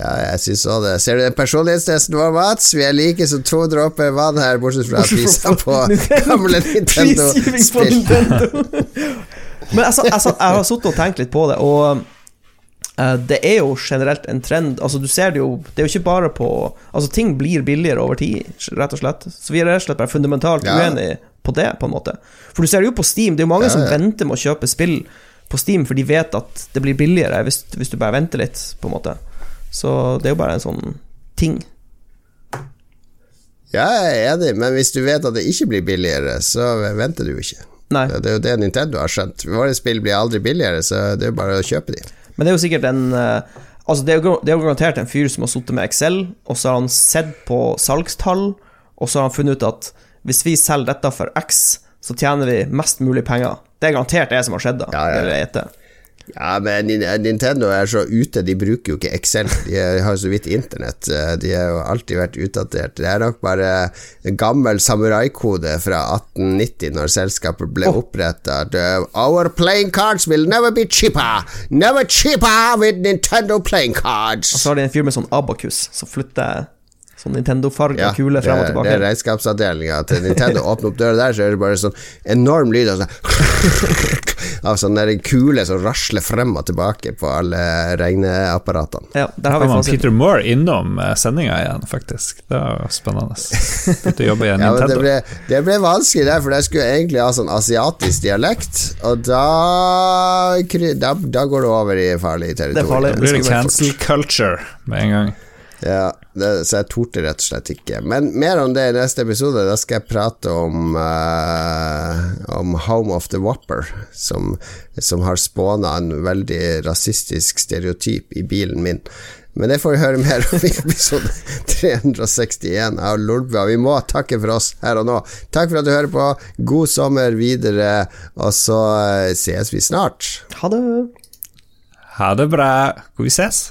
Ja, jeg syns òg det. Ser du den personlighetstesten vår, Mats? Vi er like som to dråper vann her, bortsett fra prisa på gamle Nintendo-spill. Men jeg, altså, jeg, har sittet og tenkt litt på det, og uh, det er jo generelt en trend. Altså Du ser det jo Det er jo ikke bare på Altså Ting blir billigere over tid, rett og slett. Så vi er rett og slett bare fundamentalt Ja. uenige på det, på en måte. For du ser det jo på Steam. Det er jo mange Ja, som venter med å kjøpe spill på Steam, for de vet at det blir billigere hvis, hvis du bare venter litt, på en måte. Så det er jo bare en sånn ting. Ja, jeg er enig, men hvis du vet at det ikke blir billigere, så venter du jo ikke. Nei. Det er jo det Nintendo har skjønt. Våre spill blir aldri billigere, så det er jo bare å kjøpe de. Men det er jo sikkert en eh, Altså det er jo det er jo garantert en fyr som har sittet med Excel, og så har han sett på salgstall, og så har han funnet ut at hvis vi selger dette for X, så tjener vi mest mulig penger. Det er garantert det som har skjedd, da. Ja, ja, ja. Ja, men Nintendo er så ute, de bruker jo ikke Excel. De har jo så vidt internett. De har jo alltid vært utdatert. Det er nok bare en gammel samuraikode fra 1890, når selskapet ble oh. oppretta. Our playing cards will never be cheaper! Never cheaper with Nintendo playing cards! Og så har de en fyr med sånn abakus som flytter sånn Nintendo-farga Ja, kule frem og er- det er tilbake. regnskapsavdelinga til Nintendo. Åpner opp døra der, så er det bare sånn enorm lyd av sånn Av sånn der kule som rasler frem og tilbake på alle regneapparatene. Ja, der har vi fasit. Peter Moore innom sendinga igjen, faktisk. Det var spennende. Begynte å jobbe i Ja, Nintendo. det ble, det ble vanskelig der, for jeg skulle egentlig ha sånn asiatisk dialekt, og da, da, da går det over i farlig territorium. Det er farlig. det blir cancel culture med en gang. Ja, det, så jeg torde rett og slett ikke. Men mer om det i neste episode. Da skal jeg prate om uh, Om Home of the Whopper, som, som har spåna en veldig rasistisk stereotyp i bilen min. Men det får vi høre mer om i episode 361 av Lolbua. Vi må takke for oss her og nå. Takk for at du hører på. God sommer videre, og så eh, ses vi snart. Ha det. Ha det bra. Vi ses.